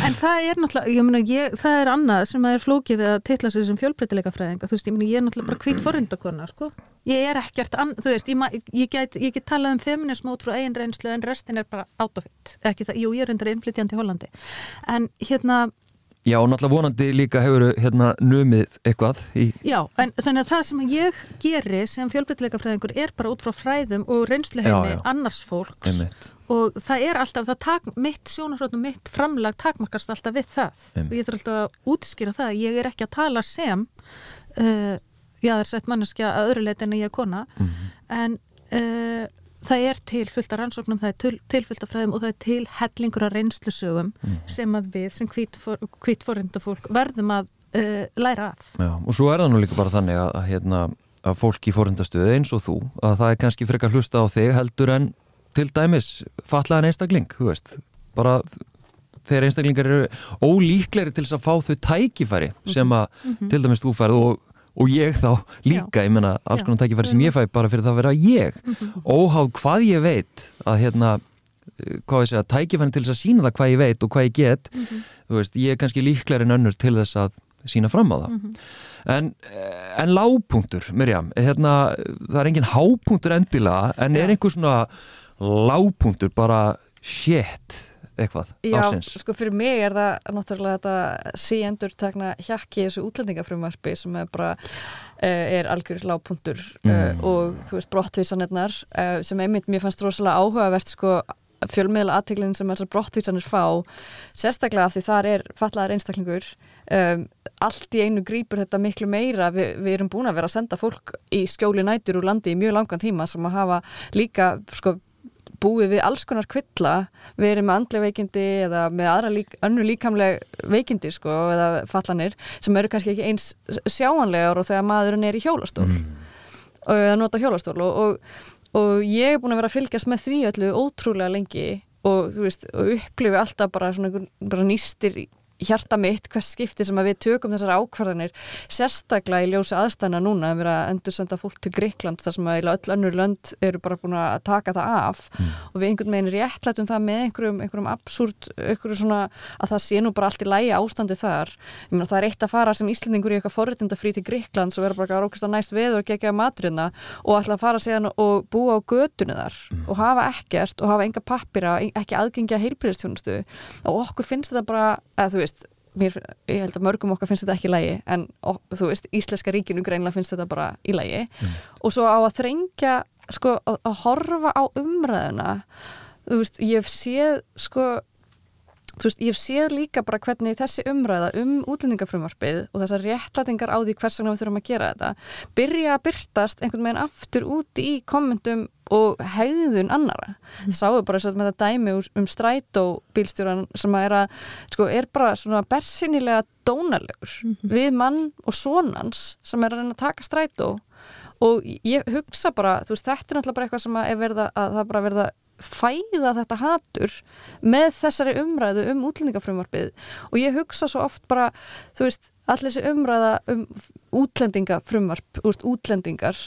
En það er náttúrulega, ég meina, ég, það er annað sem að er flókið að titla sig sem fjölbreytileika fræðinga, þú veist, ég meina, ég er náttúrulega bara hvít forrindakona, sko. Ég er ekkert, an, þú veist, ég, ég, get, ég get talað um feminism út frá eigin reynslu en restin er bara out of it. Ekki það, jú, ég er undir innflytjandi í Hollandi. En hérna, já, og náttúrulega vonandi líka hefur hérna numið eitthvað í, já, en þannig að það sem ég geri sem fjölbreytileika fræðingur er bara út frá fræðum og reynsluheimi annars fólks. Einmitt. Og það er alltaf, það tak, mitt sjónarhrótt og mitt framlag takmarkast alltaf við það. Einmitt. og ég þarf alltaf að útskýra það ég er ekki að tala sem uh, já það er sett manneskja að öðru leiti en ég er kona. Mhm. en uh, það er til fullt af rannsóknum, það er til, til fullt af fræðum og það er til hellingur af reynslusögum sem að við sem hvítforrinda fólk verðum að uh, læra af. Já, og svo er það nú líka bara þannig að, að, hérna, að fólk í forrindastöðu eins og þú, að það er kannski frekar hlusta á þig heldur en til dæmis fatlaðan einstakling, þú veist. Bara þegar einstaklingar eru ólíkleri til þess að fá þau tækifæri sem að til dæmis þú færð og, og ég þá líka, Já. ég menna alls konar tækifæri sem ég fæ bara fyrir það að vera ég. Óháð hvað ég veit að hérna eh, hvað ég segja, tækifæri til þess að sína það hvað ég veit og hvað ég get þú veist, ég er kannski líklegri en önnur til þess að sína fram á það. En, en lágpunktur, Mirjam hérna, það er engin hápunktur endilega en er einhver svona lágpunktur bara shit eitthvað Já, ásins sko fyrir mig er það náttúrulega þetta síendur takna hjakki þessu útlendingafrumvarpi sem er bara uh, er algjör lágpuntur uh, Mm. og þú veist brottvísanirnar uh, sem einmitt mér fannst rosalega áhugavert sko fjölmiðla aðteglinn sem þessar brottvísanir fá sérstaklega af því þar er fallaðar einstaklingur um, allt í einu grípur þetta miklu meira Vi, við erum búin að vera að senda fólk í skjóli nætur úr landi í mjög langan tíma sem að hafa líka sko búið við alls konar kvilla við erum með andlega veikindi eða með aðra lík, önnu líkamleg veikindi sko eða fallanir sem eru kannski ekki eins sjáanlegar og þegar maðurinn er í hjólastól Mm. að nota hjólastól og, og, og ég er búin að vera að fylgjast með því öllu ótrúlega lengi og veist, og upplifi alltaf bara svona bara nýstir hjarta mitt hvers skipti sem að við tökum þessar ákvarðanir sérstaklega í ljósi aðstæðna núna að vera að endur senda fólk til Greikland þar sem að öll önnur lönd eru bara búin að taka það af. Og við einhvern veginn réttlætum það með einhverjum, einhverjum absúrt, einhverjum svona að það sé nú bara allt í lægi ástandi þar. Meina það er eitt að fara sem Íslendingur í eitthvað forréttinda frí til Greiklands og vera bara að að næst veður og gegja maturina og ætla að fara síðan og búa á götunni þar og hafa ekkert og hafa enga pappira, ekki aðgengja heilbriðstjónustu og okkur finnst þetta bara, eða þú veist mér, ég held að mörgum okkar finnst þetta ekki í lægi en ó, þú veist, Íslenska ríkinu greinlega finnst þetta bara í lægi og svo á að þrengja sko, að, að horfa á umræðuna þú veist, ég hef séð sko þú veist, ég hef séð líka bara hvernig þessi umræða um útlendingafrumvarpið og þessar réttlætingar á því hvers vegna við þurfum að gera þetta byrja að byrtast einhvern veginn aftur úti í kommentum og hegðun annara. Mm. Sáum bara þess að með þetta dæmi um strætó bílstjóran sem að er að, sko, er bara svona bersinilega dónalegur við mann og sonans sem er að reyna að taka strætó og ég hugsa bara, þú veist, þetta er náttúrulega bara eitthvað sem að er verða að það er bara verða fæða þetta hatur með þessari umræðu um útlendingafrumvarpið. Og ég hugsa svo oft bara, þú veist, allir þessi umræða um útlendingafrumvarp, þú veist, útlendingar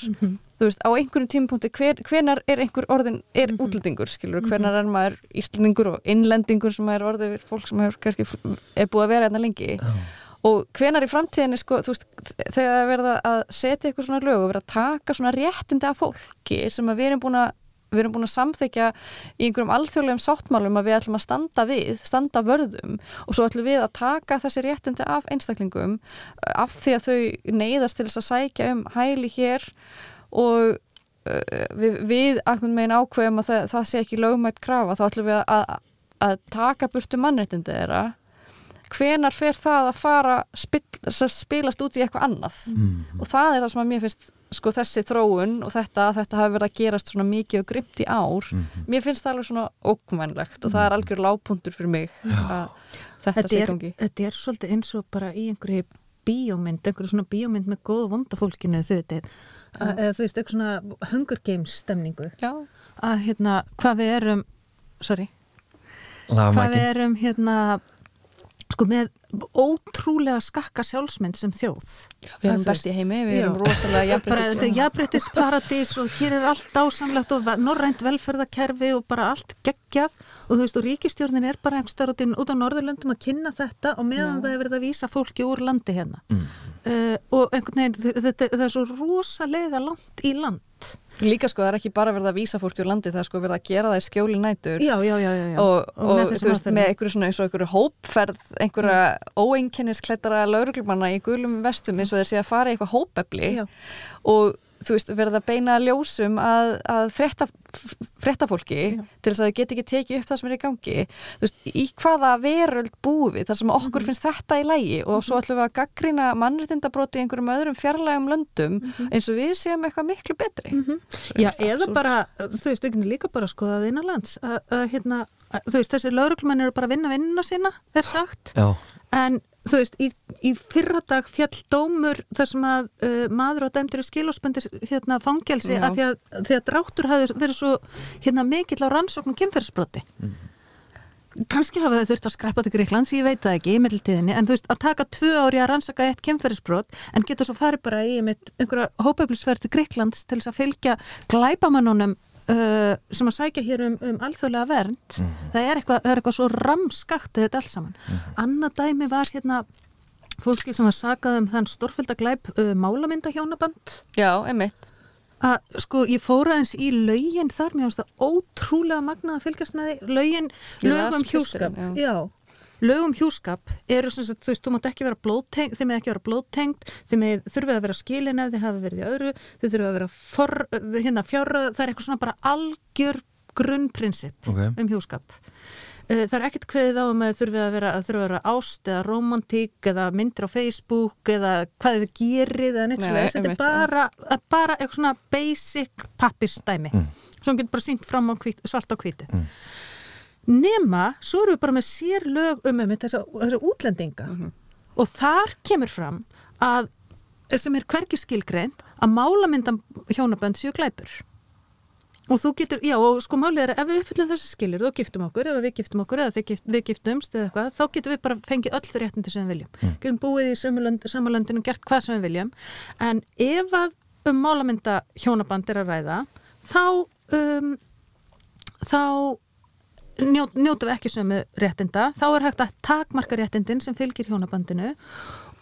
þú veist, á einhverjum tímapunkti hver, hvenar er einhver orðin, er útlendingur skilur, hvenar er maður íslendingur og innlendingur sem er orðið fyrir fólk sem hefur kannski er búið að vera hérna lengi? Og hvenar í framtíðinni sko, þú veist, þegar það er verið að setja eitthvað svona lög og verið að taka svona réttindi af fólki sem að við erum búin að við erum búin að samþykja í einhverjum alþjóðlegum sáttmálum að við ætlum að standa við, standa vörðum og svo ætlum við að taka þessi réttindi af einstaklingum eh, af því að þau neyðast til þess að sækja um hæli hér og uh, við, við akkur megin ákveðum að það, það sé ekki lögmætt krafa. Þá ætlum við að, að, taka burtu mannréttindi þeirra. Hvenar fer það að fara spil, spilast út í eitthvað annað. Mm. og það er það sem að mér finnst sko þessi þróun og þetta að þetta hafi verið að gerast svona mikið og grimt í ár. Mhm. mér finnst það alveg svona ókvænlegt og það er algjör lágpuntur fyrir mig að þetta þetta sé er, gangi. þetta er svolítið eins og bara í einhverju bíómynd, einhverju svona bíómynd með góða vonda fólkinu þau eða þú veist, eitthvað svona Hunger Games stemningu. Já, að hérna, hvað við erum sorry, Laga hvað við mækin. erum hérna sko með ótrúlega skakka sjálfsmynd sem þjóð. Við erum best í heimi, við erum Já. rosalega bara þetta er jafnbreytist jafnbrettisparadís og hér er allt ásamlegt og norrænt velferðakerfi og bara allt geggjað. Og þú veist og ríkistjórnin er bara einhver út, út á Norðurlöndum að kynna þetta og meðan það er verið að vísa fólki úr landi hérna. Mm. uh, og einhvern veginn þetta, það er svo rosalega langt í land. Líka sko, það er ekki bara verið að vísa fólki úr landi það er sko verið að gera það í skjóli nætur. Já, já, já, já, já. og, Og og, þú veist, með einhverju svona eins og einhverju hópferð einhverja óeinkennisklettara lauruglumanna í gulum vestum eins og þeir sé að fara í eitthvað hópefli Já. og þú veist, verða að beina ljósum að, að frétta, frétta fólki Já. til þess að þau get ekki tekið upp það sem er í gangi. Þú veist, í hvaða veröld búi við þar sem okkur Mhm. finnst þetta í lægi og svo ætlum við að gaggrina mannréttindabróti í einhverjum öðrum fjarlægum löndum eins og við séum eitthvað miklu betri. Mhm. Já, eða bara, þú veist, ekki líka bara skoðað innanlands. Að, að, hérna, að, þú veist, þessi lauruglumenn eru bara að vinna vinnuna sína, er sagt. Já, en þú veist, í, í fyrradag fjall dómur þar sem að uh, maður á dæmdur í skilósbundir hérna fangelsi að því að, því að dráttur hafi verið svo hérna mikill á rannsóknum kemferðsbroti kannski hafa þau þurft að skreppa til Greiklands, ég veit það ekki í middeltíðinni, en þú veist, að taka tvö ári að rannsaka eitt kemferðsbrot, en geta svo farið bara í einhverja hópauplisverð til Greiklands til þess að fylgja glæpamannunum uh, sem að sækja hér um, um alþjóðlega vernd, það, er eitthvað, er eitthvað svo ramskakt þetta allt saman. Annað dæmi var hérna fólki sem var sakað um þann stórfælda glæp uh, málamyndahjónaband Já, einmitt. Að sko ég fóra eins í laugin þar, mér finnst það ótrúlega magnað að fylgjast með því, laugin lögum hjúskap, já. já lögum hjúskap eru sem sagt, þú veist, þú mátt ekki vera blóðtengt, þið með ekki vera blóðtengt með þurfið að vera skilin ef þið hafa verið í öðru, þið þurfið að vera for, hérna fjára, það er eitthvað svona bara algjör grunnprinsip ok. um hjúskap. Eh, það er ekkert kveðið á um að þurfið að vera, að þurfið að vera ást eða romantík eða myndir á Facebook eða hvað þið gerið eða neitt Nei, svo nei, þetta er bara, að bara eitthvað svona basic pappistæmi Mm. sem getur bara sínt fram á hvít, svart á hvítu. Mm. Nema, svo erum við bara með sér lög um þessa, þessa útlendinga. Og þar kemur fram að sem er hvergi skilgreint að málamyndan hjónabönd séu glæpur. Og þú getur, já og sko málið er að ef við uppfyllum þessi skilir, þá giftum okkur ef við giftum okkur eða gift, við giftumst eða eitthvað þá getum við bara fengið öll þau réttindi sem við viljum. Mm. getum búið í samalöndinu og gert hvað sem við viljum. En ef að um málamynda hjónaband er að ræða þá um, þá njó, njótum við ekki sömu réttinda. Þá er hægt að takmarka réttindin sem fylgir hjónabandinu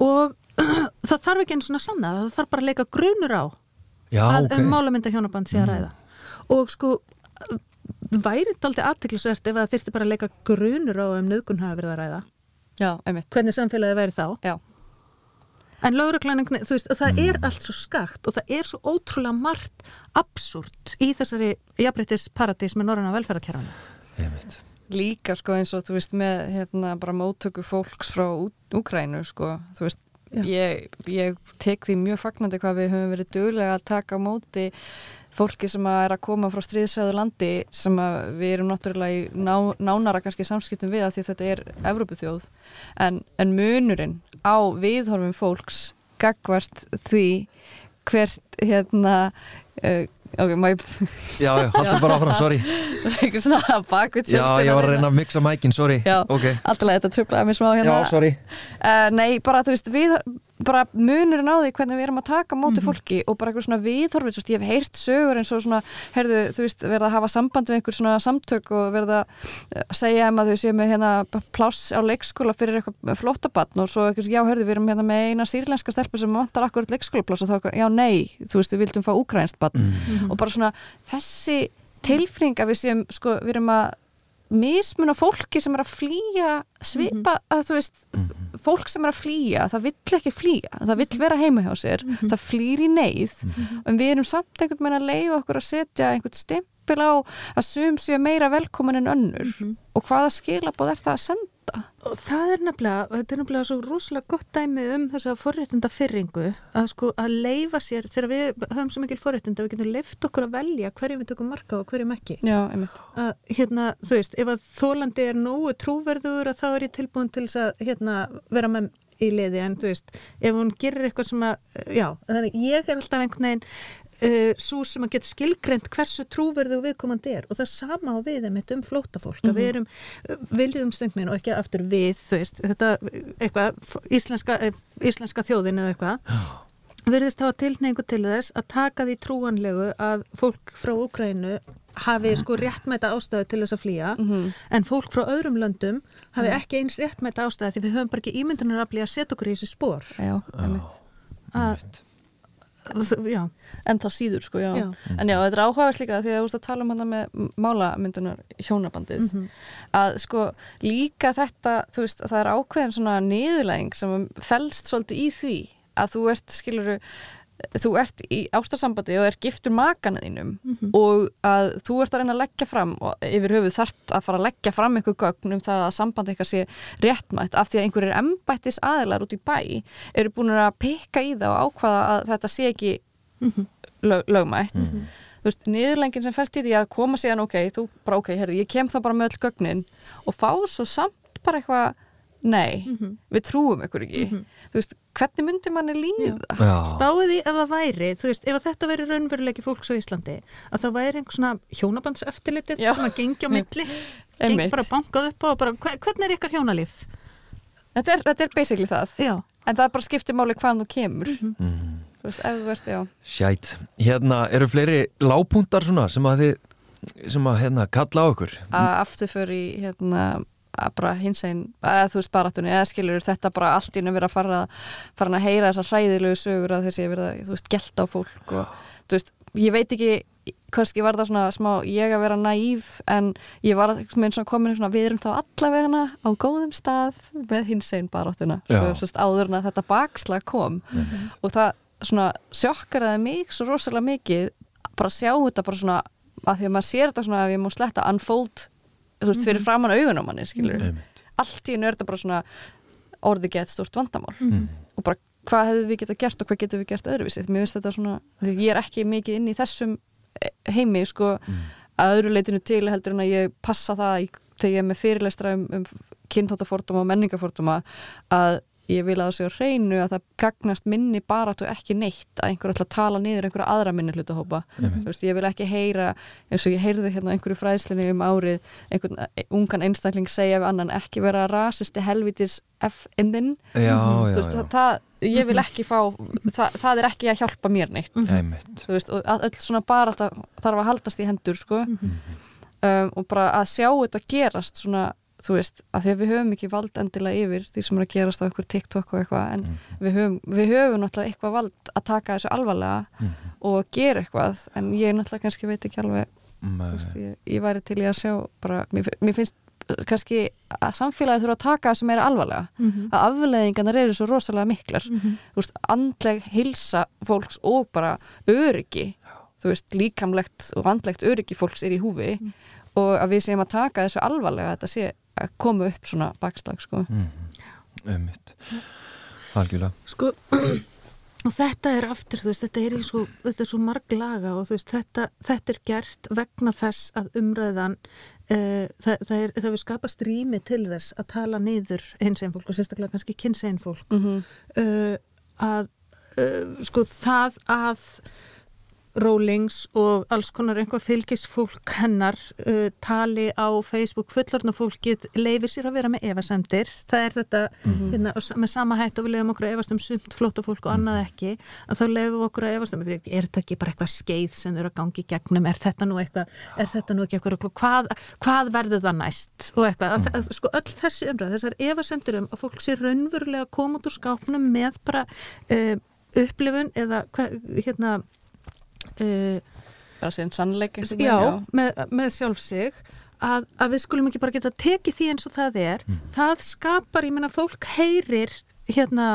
og það þarf ekki einu svona sanna það þarf bara að leika grunur á Já, að ok um málamynda hjónaband sé að ræða. Og sko væri þetta aldrei aðtiklisvert ef það þyrfti bara að leika grunur á um nöðgun hafa verið að ræða. Já, hvernig samfélagi væri þá? Já, en lögreglæning, þú veist, það er allt svo skakt og það er svo ótrúlega margt absúrt í þessari jafnbreytis paradís með norræna velferðarkerfana Einmitt. líka sko eins og þú veist með hérna bara móttöku fólks frá Úkrænu sko, þú veist ég, ég tek því mjög fagnandi hvað við höfum verið duglega að taka á móti fólki sem að er að koma frá stríðsæðu landi sem að við erum náttúrulega í ná, nánara kannski samskiptum við að því þetta er Evrópuþjóð en, en munurinn á viðhorfum fólks gagvart því hvert hérna uh, ok, má ég Já, já, haldur bara áfram, sorry. Eitthvað svona bakvið Já, ég var að reyna að mixa mækin, sorry. Já. Ok, Alltaf þetta tröflaði mér smá hérna. Já, sorry. Uh, nei, bara þú veist, við, bara munurinn á því hvernig við erum að taka móti Mhm. fólki og bara eitthvað svona viðhorfið, veist, ég hef heyrt sögur eins og svona, heyrðu, þú veist, verða að hafa samband við einhver svona samtök og verða að segja þeim að þau séu með hérna pláss á leikskóla fyrir eitthvað flottabatn og svo eitthvað, já, heyrðu, við erum hérna með eina sýrlenska stelpu sem vantar akkurat leikskólapláss og þá, eitthvað, já, nei, þú veist, við vildum fá úkrænst batn Mm. og bara svona þessi tilfinning að við séum, sko, við erum að mismuna fólki sem er að flýja svipa að þú veist fólk sem er að flýja, það vill ekki flýja það vill vera heima hjá sér það flýr í neyð. En við erum samt einhvern veginn að leiða okkur að setja einhvern stempil á að sum séu meira velkomin en önnur. Og hvaða skilabóð er það að senda og það er nefnilega, þetta er nefnilega svo rosalega gott dæmi um þessa forréttinda fyrringu að sko að leifa sér þegar við höfum svo mikil forréttinda við getum leift okkur að velja hverju við tökum marka og hverjum ekki. Já, einmitt. Að hérna, þú veist, ef að þólandi er nógu trúverður að þá er ég tilbúin til þess að hérna, vera með í liði en þú veist, ef hún gerir eitthvað sem að já, þannig ég er alltaf einhvern veginn uh, svo sem að geta skilgrend hversu trúverðu viðkomandi er. Og það sama á við einmitt um flótafólk að við erum uh, viljum stengnin og ekki aftur við þú veist, þetta eitthvað íslenska, eh, íslenska þjóðin eða eitthvað verðist hafa tilneingu til þess að taka því trúanlegu að fólk frá Úkrænu hafi sko réttmæta ástæðu til þess að flýja en fólk frá öðrum löndum hafi ekki eins réttmæta ástæðu því við höfum bara ekki ímyndunarafli að setja okkur í þessi spór Já, einmitt. Að, já, En það síður, sko, já. Já. En já, þetta er áhugavert líka því að þú veist að tala um hana með málamyndunar hjónabandið. Mhm. Að sko líka þetta, þú veist, að það er ákveðin svona niðurlæging sem felst svolítið í því að þú ert, skiluru, þú ert í ástarsambandi og er giftur makana þínum Mhm. og að þú ert að reyna að leggja fram og yfir höfuð þart að fara að leggja fram einhver gögn um það að sambandi eitthvað sé réttmætt af því að einhverjir embættis aðilar út í bæ eru búin að pikka í það og ákvaða að þetta sé ekki Mhm. lög, lögmætt þú veist, niðurlengin sem fæst í því að koma síðan ok, þú bara ok, herri, ég kem þá bara með öll gögnin og fá svo samt bara eitthvað, nei Mhm. við trúum ykkur ekki þú veist, hvernig myndi manni líða? Spáði því ef það væri, þú veist, ef að þetta væri raunveruleiki fólks á Íslandi, að það væri einhver svona hjónabandseftirlitið Já. sem að gengi á milli, gengi bara bankað upp á og bara, hver, hvernig er ykkar hjónalíf? Þetta er, þetta er basically það Já. en það er bara skiptir máli hvaðan þú kemur Mm. þú veist, ef þú ert, já Sjæt, hérna eru fleiri lágpuntar svona sem að þið sem að hérna kalla á okkur að aftur fyrir hérna bara hins einn, að þú veist barátunni eða skilur þetta bara allt í einu verið að fara fara að heyra þessar hræðilegu sögur að þessi verið að, þú veist, gelta á fólk og þú veist, ég veit ekki kannski var það svona smá, ég að vera næv en ég var með svona komin svona, við erum þá allavegana á góðum stað með hins einn barátuna sko, áður en að þetta bakslag kom. Og það svona sjokkaraði mig svo rosalega mikið bara að sjá þetta bara svona að því að maður sér þetta svona ef ég má sletta unfold þú veist, fyrir framann augun á manni skilur Einmitt. allt í er þetta bara svona orðið gett stort vandamál. Mm. og bara hvað hefðu við getað gert og hvað getum við gert öðruvísið mér finnst þetta svona, því ég er ekki mikið inn í þessum eh, heimi sko. Að öðru leitinu til heldur en að ég passa það þegar ég er með fyrirlestra um, um kynþáttaforduma og menningaforduma að ég vil að það sé á hreinu að það gagnast minni bara og ekki neitt að einhver ætla að tala niður einhverja aðra minni hlutahópa Þú veist, ég vil ekki heyra eins og ég heyrði hérna einhverju fræðslinni um árið einhvern eh, ungan einstakling segja við annan ekki vera rasisti helvitis þú það, það, ég vil ekki fá það, það er ekki að hjálpa mér neitt. Einmitt. Þú veist, og að- öll svona bara þarf að haldast í hendur sko. um, og bara að sjá þetta gerast svona, þú veist, að því að við höfum ekki vald endilega yfir því sem er að gerast á einhver TikTok og eitthvað, en við, höfum, við höfum náttúrulega eitthvað vald að taka þessu alvarlega og gera eitthvað, en ég náttúrulega kannski veit ekki alveg, þú veist, ég, ég væri til í að sjá bara, mér, mér finnst kannski að samfélagi þurfa að taka þessu meira alvarlega, að afleðingarnar eru svo rosalega miklar, þú veist, andleg hilsa fólks og bara öryggi, þú veist, líkamlegt og andlegt öryggi fólks er í húfi og að við séum að taka þessu alvarlega að þetta sé koma upp svona bakslag, sko. einmitt. Algjörlega. Sko, og þetta er aftur, þú veist, þetta er, í svo, þetta er svo marg laga og þú veist, þetta, þetta er gert vegna þess að umræðan, uh, það, það, er, það við skapast rými til þess að tala niður hins einn fólk og sérstaklega kannski kynns einn fólk, Mm uh, að, uh, sko, það að Rólings og alls konar einhvað fylgisfólk hennar uh, tali á Facebook fullorna fólkið leifir sér að vera með efasendir það er þetta hérna, og sa- með sama hætt og við leifum okkur að efast um sumt flóta fólk og annað ekki að þá leifum við okkur að efast um er þetta ekki bara eitthvað skeið sem eru að gangi gegnum? Er þetta nú eitthvað, er þetta nú ekki eitthvað rugl? hvað, hvað verður það næst? Og eitthvað, að, að, sko öll þessi umræð þessar efasendur um að fólk sé raunverulega koma út úr skápnum með bara uh, upplifun eða hérna uh, bara síðan sannleik já, veginn, með, með sjálf sig að, að við skulum ekki bara geta tekið því eins og það er. Það skapar, ég meina fólk heyrir hérna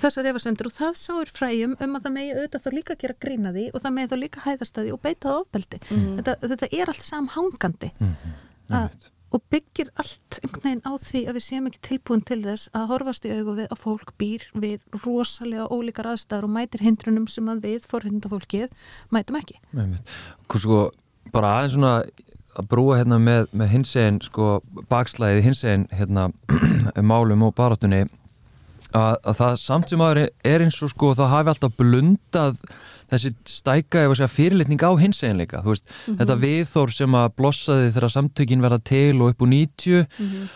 þessar efasendur og það sáir fræjum um að það megi auðvitað þá líka gera grína því og það megi þá líka hæðast að því og beita það ofbeldi. Þetta, þetta er allt samhangandi. Að, og byggir allt einhvern veginn á því að við séum ekki tilbúin til þess að horfast í augu við að fólk býr við rosalega ólíkar aðstæður og mætir hindrunum sem að við forhinda fólkið mætum ekki Einmitt. Hvað sko, bara aðeins svona að brúa hérna með, með hinsegin sko, bakslæðið hinsegin hérna málum og baráttunni að, að það samt sem aður er eins og sko það hafi alltaf blundað þessi stæka segja fyrirlitning á hinsegin líka, þú veist, þetta viðþór sem að blossaði þegar samtökin verða til og upp úr 90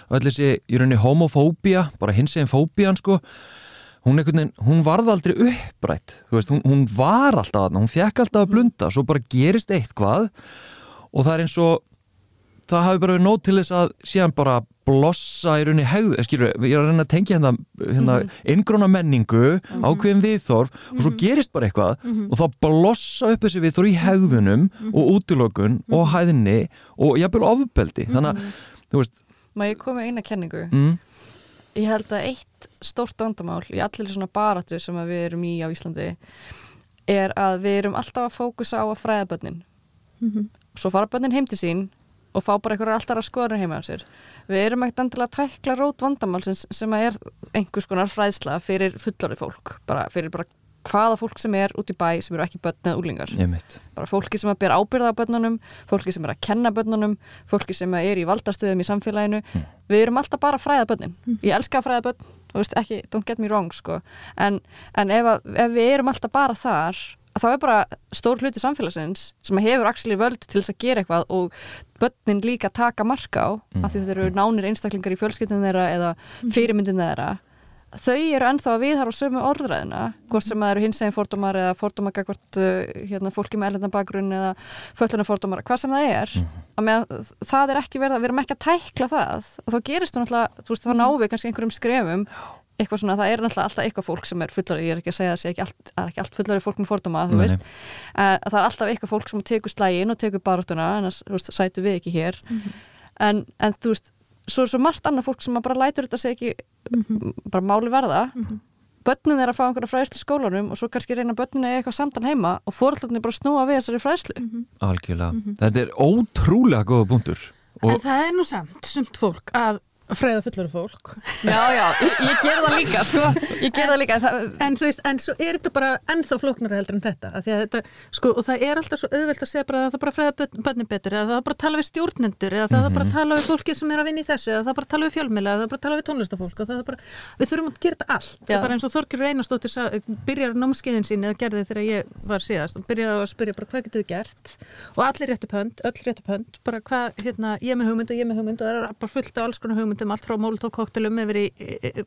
og allir þessi í rauninni homofóbía, bara hinsegin fóbían sko hún, veginn, hún varð aldrei upprætt veist, hún, hún var alltaf þarna, hún fekk alltaf að blunda, svo bara gerist eitthvað og það er eins og það hafi bara verið nót til þess að síðan bara blossa í rauninni hegðu, eh, skilur, ég er að reyna að tengja hérna, hérna inngróna menningu ákveðin viðþorf og svo gerist bara eitthvað og þá blossa upp þessi viðþorf í hegðunum og útilokun og hæðinni og jafnvel ofbeldi. Þannig að, þú veist Má ég koma eina kenningu? mm, Ég held að eitt stórt vandamál í allir svona baráttu sem að við erum í á Íslandi er að við erum alltaf að fókusa á að fræða börnin. Mhm. svo fara börnin heim til sín og fá bara einhverjar alltaf að skoður heima á sér við erum ekkert endilega að tækla rót vandamálsins sem er einhvers konar fræðsla fyrir fullorði fólk. Bara fyrir bara hvaða fólk sem er út í bæ sem eru ekki börn eða úlingar ég mitt bara fólki sem að bera ábyrða á börnunum fólki sem er að kenna börnunum fólki sem er í valdastöðum í samfélaginu. Við erum alltaf bara að fræða börnin. Ég elska að fræða börn, þú veist ekki don't get me wrong sko, en, en ef, að, ef við erum alltaf bara þar þá er bara stór hluti samfélagsins sem hefur actually völd til þess að gera eitthvað og börnin líka taka marka á af því þetta eru nánir einstaklingar í fjölskyldunum þeirra eða fyrirmyndin þeirra þau eru ennþá að viðhara á sömu orðræðina hvort sem það eru hins eginn fordómar eða fordómar gagvart uh, hérna, fólki með erlendan bakgrunn eða föllunum fordómar, hvað sem það er. Að með, það er ekki verið að við erum ekki að tækla það. Og þá gerist þú náttúrulega þú veist, þá náum við kannski einhverjum skrefum eitthvað svona, það er náttúrulega alltaf eitthvað fólk sem er fullari, ég er ekki að segja að það sé ekki allt, er ekki allt fullari fólk með fordóma, þú Nei, veist. uh, það er alltaf eitthvað fólk sem tekur slægin og tekur baráttuna, en það sætu við ekki hér. En, en þú veist svo er svo margt annað fólk sem að bara lætur þetta sé ekki bara máli verða. Börnin er að fá einhverja fræðslu í skólanum og svo kannski reyna börnin að eiga eitthvað samtal heima og fórhaldarnir bara snúa við þessari fræðslu. Algjörlega, þetta er ótrúlega góða punktur. En og það er nú samt, sumt fólk að fræða fullari fólk Já, já, ég, ég ger það líka sko. ég ger það líka en það, en þú veist, en svo er þetta bara ennþá flóknara heldur en þetta, af því að þetta sko, og það er alltaf svo auðvelt að segja bara að það bara fræða börn- börnin betur, eða það bara að tala við stjórnendur eða það er bara að tala við fólki sem er að vinna í þessu eða það bara að tala við fjölmila, eða það bara að tala við tónlistafólk og það bara, við þurfum að gera þetta allt það Já. er bara eins og Þorkir Einarsdóttir sa- byrjar námskeiðin sín eða gerði þegar ég var síðast og byrjaði að spyrja bara hvað getur við gert og allir réttu pönd, öll réttu pönd bara hvað, hérna, ég er með hugmynd og ég er með hugmynd og það er bara fullt af alls konar hugmyndum allt frá Molotov koktelum yfir í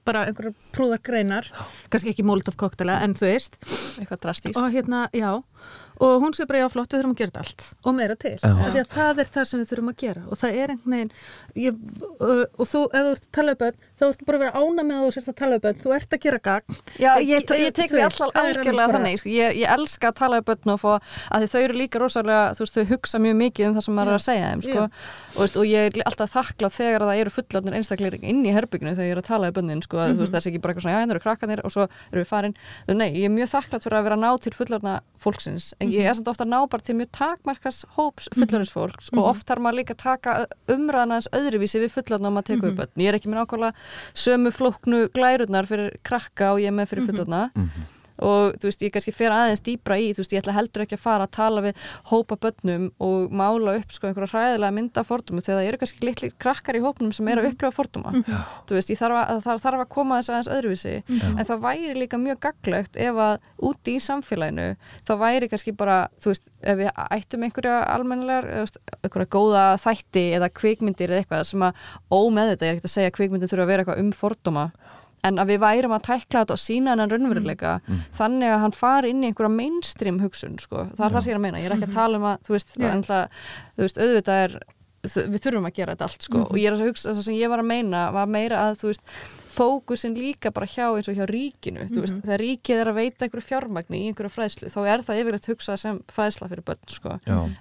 bara einhverjar prúðar greinar. Kannski ekki Molotov koktela en þú veist. Eitthvað drastíst og hérna, já og hún sé bara já flott, við þurfum að gera allt. Og meira til, því að það er það sem við þurfum að gera. Og það er einhvern veginn ég, uh, og þú, ef þú ert að tala um bönn þá ertu bara að vera ána með að þú sért að tala um bönn þú ert að gera gagn. Já, ég, ég tek Þú því alltaf algjörlega þannig sko. ég, ég elska að tala um börn og fá að því þau eru líka rosalega, þú veist, þau hugsa mjög mikið um það sem maður er að segja þeim sko. og, veist, og ég er alltaf þakklað þegar það eru fullorðnir einstaklega inn í herbygginu þegar ég er að tala um börnin sko, mm veist, það er ekki bara eitthvað svona, já, en ég er samt ofta að ná bara til mjög takmarkas hóps fullorðins fólks og oft þarf maður líka taka umræðan aðeins öðruvísi við fullorðna og maður tekur upp börn. Ég er ekki með nákvæmlega sömu flóknu glærurnar fyrir krakka og ég er með fyrir fullorðna og þú veist, ég kannski fer aðeins dýbra í, þú veist, ég ætla heldur ekki að fara að tala við hópa börnum og mála upp sko einhverja hræðilega mynda fordómu þegar það eru kannski litli krakkar í hópnum sem eru að upplifa fordóma. Þú veist, ég þarf að, það þarf að koma þess aðeins öðruvísi en það væri líka mjög gaglegt ef að úti í samfélaginu þá væri kannski bara, þú veist, ef við ættum einhverja veist, einhverja góða þætti eða kvikmyndir eða eitthvað sem að ómeðvitað, ég er ekkert að segja að kvikmyndir þurfa að vera eitthvað um fordóma en að við værum að tækla þetta og sína hennan raunveruleika þannig að hann fari inn í einhverja mainstream hugsun sko. það er það sem ég er að meina, ég er ekki að tala um að þú veist, Já. yeah. þú veist auðvitað er við þurfum að gera þetta allt sko. og ég er að hugsa, það sem ég var að meina var meira að þú veist, fókusin líka bara hjá eins og hjá ríkinu þú veist, þegar ríkið er að veita einhverju fjármagni í einhverju fræðslu, þá er það yfirleitt hugsað sem fræðsla fyrir börn sko.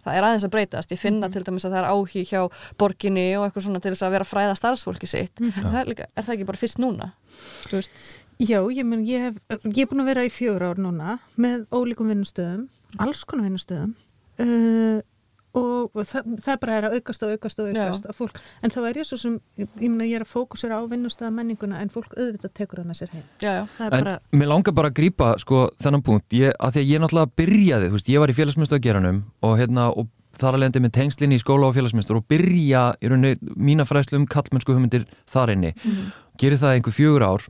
Það er aðeins að breytast, ég finna til dæmis að það er áhug hjá borginni og eitthvað svona til þess að vera að fræða starfsfólki sitt. En það er, líka, er það ekki bara fyrst núna? Já, ég, mun, ég, hef, ég er búin að vera í fjögur ár núna með ólíkum vinnustöðum, alls konar vinnustöðum. Uh, og það, það bara er að aukast og aukast og aukast að fólk, en þá er ég svo sem, ég, ég meina ég er að fókusera á vinnustöða menninguna en fólk auðvitað tekur það með sér heim. já, já. En bara, mér langar bara að grípa sko þennan punkt, ég, að því að ég náttúrulega byrjaði, veist, ég var í félagsmyndstöðgeranum og hérna, og þar að lendi með tengslinni í skóla og félagsmyndstur og byrja í rauninni mína fræðslu um kallmennsku hugmyndir þar inni, gerir það einhver fjögur ár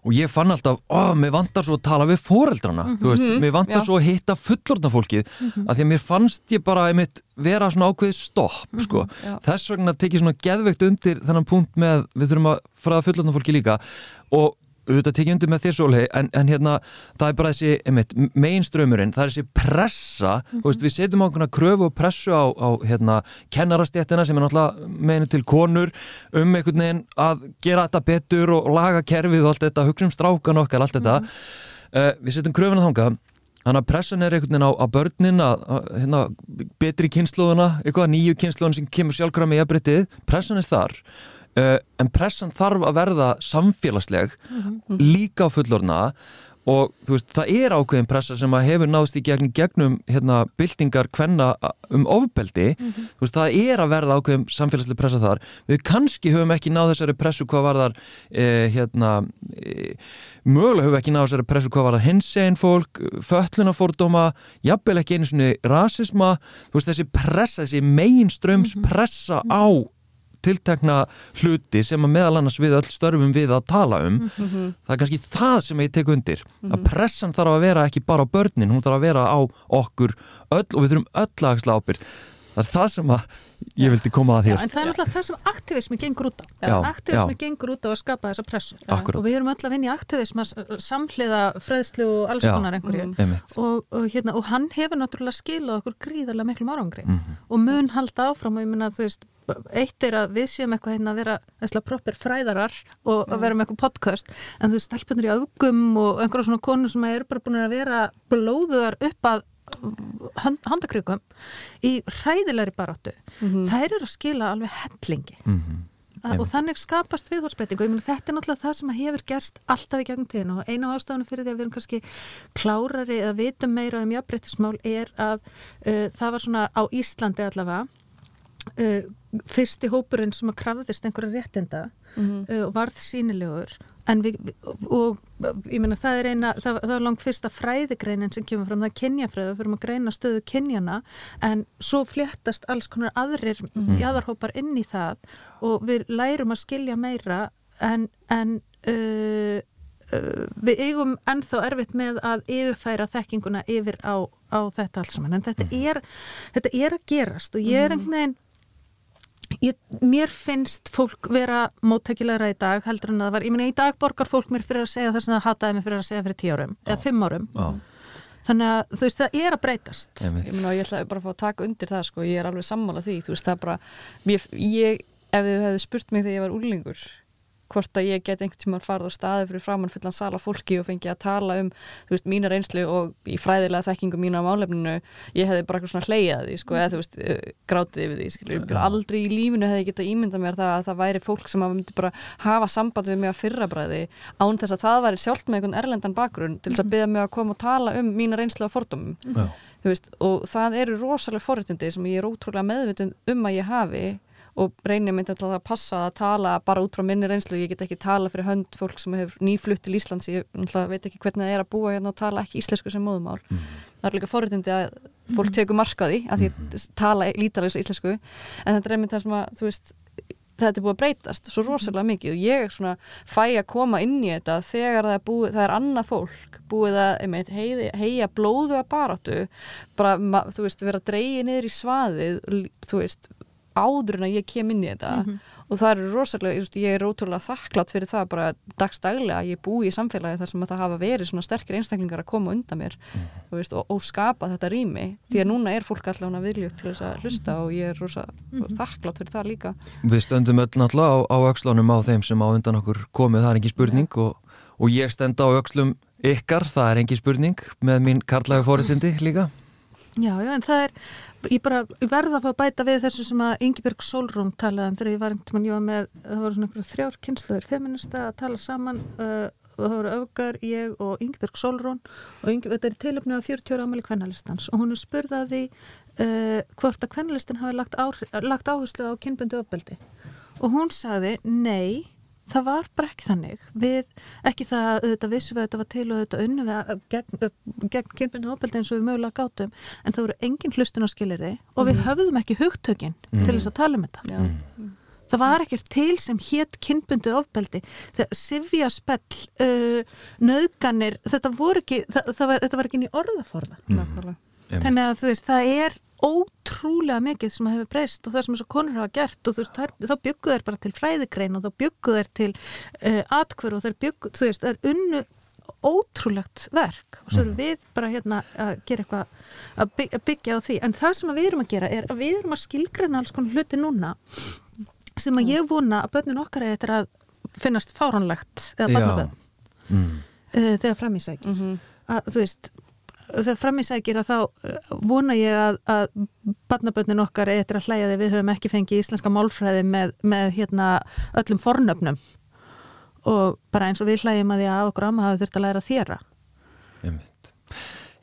og ég fann alltaf, ó, mér vantar svo að tala við foreldrana, þú veist, mér vantar já. svo að hitta fullorðna fólkið, að því að mér fannst ég bara einmitt vera svona ákveðið stopp, sko, já. þess vegna tekið svona geðveikt undir þennan punkt með við þurfum að fræða fullorðna fólki líka og auðvitað tekið undir með þér svolei en, en hérna, það er bara þessi einmitt, mainströmmurinn, það er þessi pressa þú veist, við setjum ákveðna kröfu og pressu á, á hérna, kennarastjættina sem er náttúrulega meðinu til konur um einhvern veginn að gera þetta betur og laga kerfið og allt þetta, hugsa um strákan okkar, allt þetta. Uh, við setjum kröfuna þangað Þannig að pressan er einhvern veginn á, á börnin að, að hérna, betri eitthvað nýju kynnslóðun sem kemur sjálfkvæða með jafnbryttið, pressan er þar uh, en pressan þarf að verða samfélagsleg líka á fullorna og þú veist, það er ákveðin pressa sem að hefur náðst í gegn, gegnum hérna, byltingar hvenna um ofbeldi. Þú veist, það er að verða ákveðin samfélagslega pressa þar. Við kannski höfum ekki náð þessari pressu hvað var þar eh, hérna eh, mögulega höfum ekki náð þessari pressu hvað var þar hinsegin fólk, föllunafórdóma jafnvel ekki einu svona rasisma. Þú veist, þessi pressa, þessi mainströms pressa á tiltekna hluti sem að meðal annars við öll störfum við að tala um. Það er kannski það sem ég tek undir að pressan þarf að vera ekki bara á börnin hún þarf að vera á okkur öll og við þurfum öll að axla ábyrgð það er það sem ég vildi koma að þér en það er náttúrulega það sem aktivismi gengur út á. Aktivismi gengur út á að skapa þessa pressu. Og við erum öll að vinna í aktivisma samhliða fræðslu og alls konar einhverju. Einmitt. Og, og, hérna, og hann hefur náttúrulega skilað okkur gríðarlega miklum árangri Mhm. og mun halda áfram og ég minna þú veist eitt er að við séum eitthvað hérna að vera þesslega proper fræðarar og að vera með eitthvað podcast en þú stelpunir í öfgum og einhverja svona konur sem eru bara búin að vera blóðuðar upp að hand, handakryggum í hræðilegri baráttu. Þær eru að skila alveg hellingi. Mhm. Að- og þannig skapast viðhórsbreyting og þetta er náttúrulega það sem hefur gerst alltaf í gegnum tíðin og eina ástafunum fyrir því að við erum kannski klárari eða vitum meira um jafnbreytismál er að uh, það var svona á Íslandi allavega uh, fyrsti hópurinn sem að krafðist einhverja réttinda uh, og varð sínilegur en við, og ég meina það er eina, það, það er langt fyrsta fræðigreinin sem kemur fram, það er kynjafræði, við fyrir að greina stöðu kynjana en svo fléttast alls konar aðrir jáðarhópar inn í það og við lærum að skilja meira en, en uh, uh, við eigum ennþá erfitt með að yfirfæra þekkinguna yfir á, á þetta alls saman. En þetta er, þetta er að gerast og ég er einhvern veginn Ég, mér finnst fólk vera móttækilegra í dag heldur en að það var, ég meina í dag borgar fólk mér fyrir að segja þess að það hataði mér fyrir að segja fyrir tíu árum eða fimm árum. Já, þannig að þú veist það er að breytast. Einmitt. Ég meina og ég ætla bara að fá að taka undir það sko, ég er alveg sammála því, þú veist það bara ég, ég ef þið hefði spurt mig þegar ég var úlingur hvort að ég get einhvern tímann farið á staði fyrir framann fullan sala fólki og fengi að tala um þú veist, mína reynslu og í fræðilega þekkingu mína á málefninu, ég hefði bara eitthvað svona hleyjað því, sko, eða þú veist, uh, grátið yfir því, skilur, bara aldrei í lífinu hefði ég getað ímyndað mér það að það væri fólk sem að myndi bara hafa samband við mig að fyrrabræði án þess að það væri sjálft með einhvern erlendan bakgrunn til þess að byggja mig að koma og tala um mína reynslu og fordómum. Já. þú veist, og það eru rosalega forréttindi sem ég er ótrúlega meðvitund um að ég hafi og reynir myndi alltaf að passa að tala bara út frá minni reynslu, ég get ekki tala fyrir hönd fólk sem hefur nýflutt til Íslands. Ég veit ekki hvernig það er að búa hérna og tala ekki íslensku sem móðumál það er líka forréttindi að fólk tekur markaði að því tala lítalega íslensku. En þetta er einmitt það sem að þú veist þetta er búið að breytast svo rosalega mikið. Og ég svona fæ að koma inn í þetta þegar það er, búið, það er annað fólk búið að heia blóðu að baráttu bara, þú veist, vera dreigið niður í svaðið þú veist, áður en að ég kem inn í þetta. Og það er rosalega, ég, veist, ég er ótrúlega þakklátt fyrir það bara dagstaglega að ég búi í samfélagi þar sem að það hafa verið svona sterkir einstaklingar að koma undan mér. Þú veist, og, og skapa þetta rými. Því að núna er fólk allavega viljugt til þess að hlusta og ég er rosa þakklátt fyrir það líka. Við stöndum öll náttúrulega á, á öxlunum á þeim sem á undan okkur komið, það er engin spurning og, og ég stend á öxlum ykkar, það er engin spurning með mín karlægu fóriðindi líka Já, já, en það er, ég bara ég verð að fá að bæta við þessu sem að Ingeborg Solrún talaði um þegar ég var einhvern veginn, ég var með, það voru svona þrjár kynsluður feminista að tala saman uh, það voru öfgar, ég og Ingeborg Solrún og Ingeborg, þetta er tilöfnið af 40 ára ámæli kvennalistans og hún er spurðaði uh, hvort að kvennalistin hafi lagt, áhr, lagt áherslu á kynbundu ofbeldi. Og hún sagði, nei það var bara ekki þannig. Við, ekki það að auðvitað vissum við að þetta var til og auðvitað unnu við gegn, gegn kynbundu ofbeldi eins og við mögulega gátum en það voru engin hlustun á skilirði og við höfðum ekki hugtökin til þess að tala um þetta. Já. það var ekkert til sem hétt kynbundu ofbeldi. Þegar sifja spell uh, nöðganir, þetta voru ekki það, það var, þetta var ekki inn í orðaforða. Nákvæmlega. Einmitt. þannig að þú veist, það er ótrúlega mikið sem hefur breyst og það sem þessar konur hafa gert og þú veist, þær, þá byggu þær bara til fræðigrein og þá byggu þær til uh, atkvör og þær byggu, þú veist, er unnu ótrúlegt verk og svo erum við bara hérna að gera eitthvað að byggja, að byggja á því, en það sem við erum að gera er að við erum að skilgreina alls konar hluti núna sem að ég vona að börnin okkar er þetta að finnast fáránlegt eða barnaböð mm. uh, þegar framísækir mm -hmm. að þú veist þegar framísækir að þá uh, vona ég að, að barnabönnin okkar eftir að hlæja þegar við höfum ekki fengið íslenska málfræði með, með hérna öllum fornöfnum. Og bara eins og við hlægjum að því að okkur amma hafi þurft að læra þéra einmitt.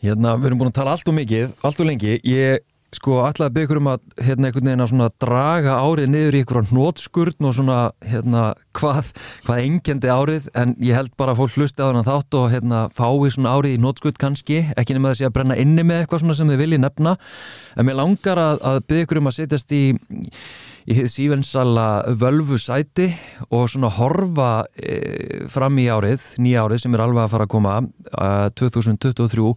Hérna, við erum búin að tala allt og mikið, allt og lengi. Ég sko byggja ykkur um að hérna einhvern veginn að svona draga árið niður í ykkur hnótskurn og svona hérna hvað, hvað engendi árið en ég held bara að fólk hlusti á þannig þátt og hérna fái svona árið í hnótskurn kannski, ekki nema þessi að brenna inni með eitthvað svona sem þið viljið nefna. En mér langar að, að byggja ykkur um að setjast í í hefði sífensala völvu sæti og svona horfa e, fram í árið, nýja árið sem er alveg að fara að koma uh, 2023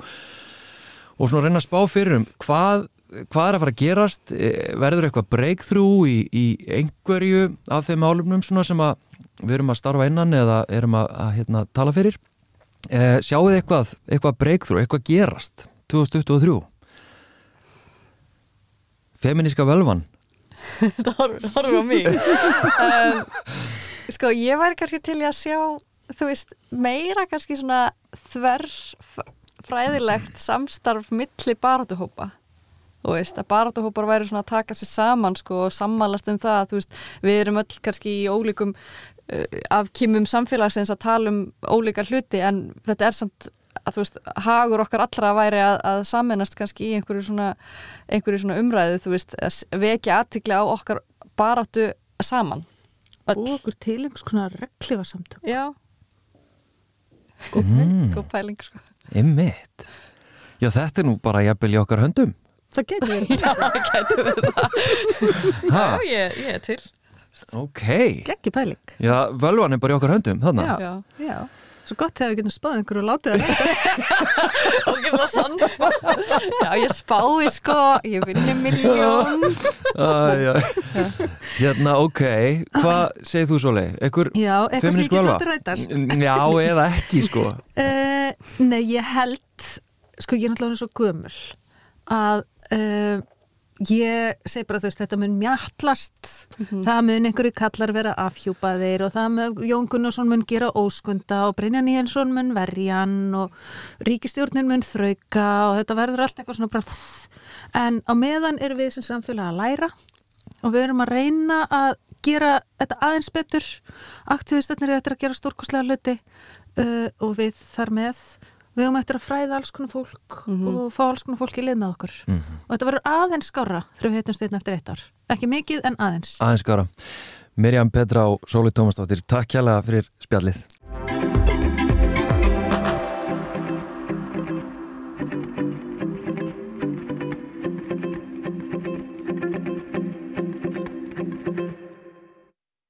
og svona reyna að spá fyrir um hvað, hvað er að fara að gerast? E, verður eitthvað breakthrough í, í einhverju af þeim álumnum sem við erum að starfa innan eða erum að, að hérna, tala fyrir? E, sjáu þið eitthvað, eitthvað breakthrough, eitthvað gerast? 2023 Feminíska völvan? Það horfur á mig. Um, sko ég væri kannski til að sjá þú veist meira kannski svona þverr fræðilegt samstarf milli barátuhópa þú veist að barátuhópar væri svona að taka sér saman sko og sammálast um það þú veist við erum öll kannski í ólíkum uh, afkýmum samfélagsins að tala um ólíkar hluti en þetta er samt að þú veist, hagur okkar allra væri að, að saminast kannski í einhverju svona, einhverju svona umræðu, þú veist, að vekja aðtikli á okkar baráttu saman. Öll. Og okkur til einhvers konar reglifa samtök. Já. Góð mm. pæling, sko. Ymmiðt. Já, þetta er nú bara jafnvel í okkar höndum. Það getur við. Já, það getur við það. Já, ég, ég er til. Ok. Gekki pæling. Já, völvan er bara í okkar höndum, þannig. Já, já. Svo gott þegar við getum spáð einhverju og látið það og ekki það sannspá. Já, ég spái sko, ég vinni miljón. Hérna, ok, hvað segir þú Sólei? Ekkur Já, eitthvað sem ég get látið rætast. Já, eða ekki sko. Uh, nei, ég held, sko ég er náttúrulega svo gömul að uh, ég segi bara þú veist þetta mun mjallast mm -hmm. það mun einhverju kallar vera afhjúpaðir og það mun Jón Gunnarsson mun gera óskunda og Brynja Níelsson mun verjan og ríkistjórnin mun þrauka og þetta verður allt eitthvað svona bara en á meðan erum við sem samfélag að læra og við erum að reyna að gera þetta aðeins betur aktivistarnir er eftir að gera stórkoslega hluti uh, og við þar með við höfum eftir að fræða alls konar fólk mm -hmm. og fá alls konar fólk í lið með okkur. Mm -hmm. og þetta verður aðeins skára þegar við heitum styrna eftir eitt ár. Ekki mikið en aðeins. Aðeins skára Mirjam Petra og Sóli Tómasdóttir, takk hjálpa fyrir spjallið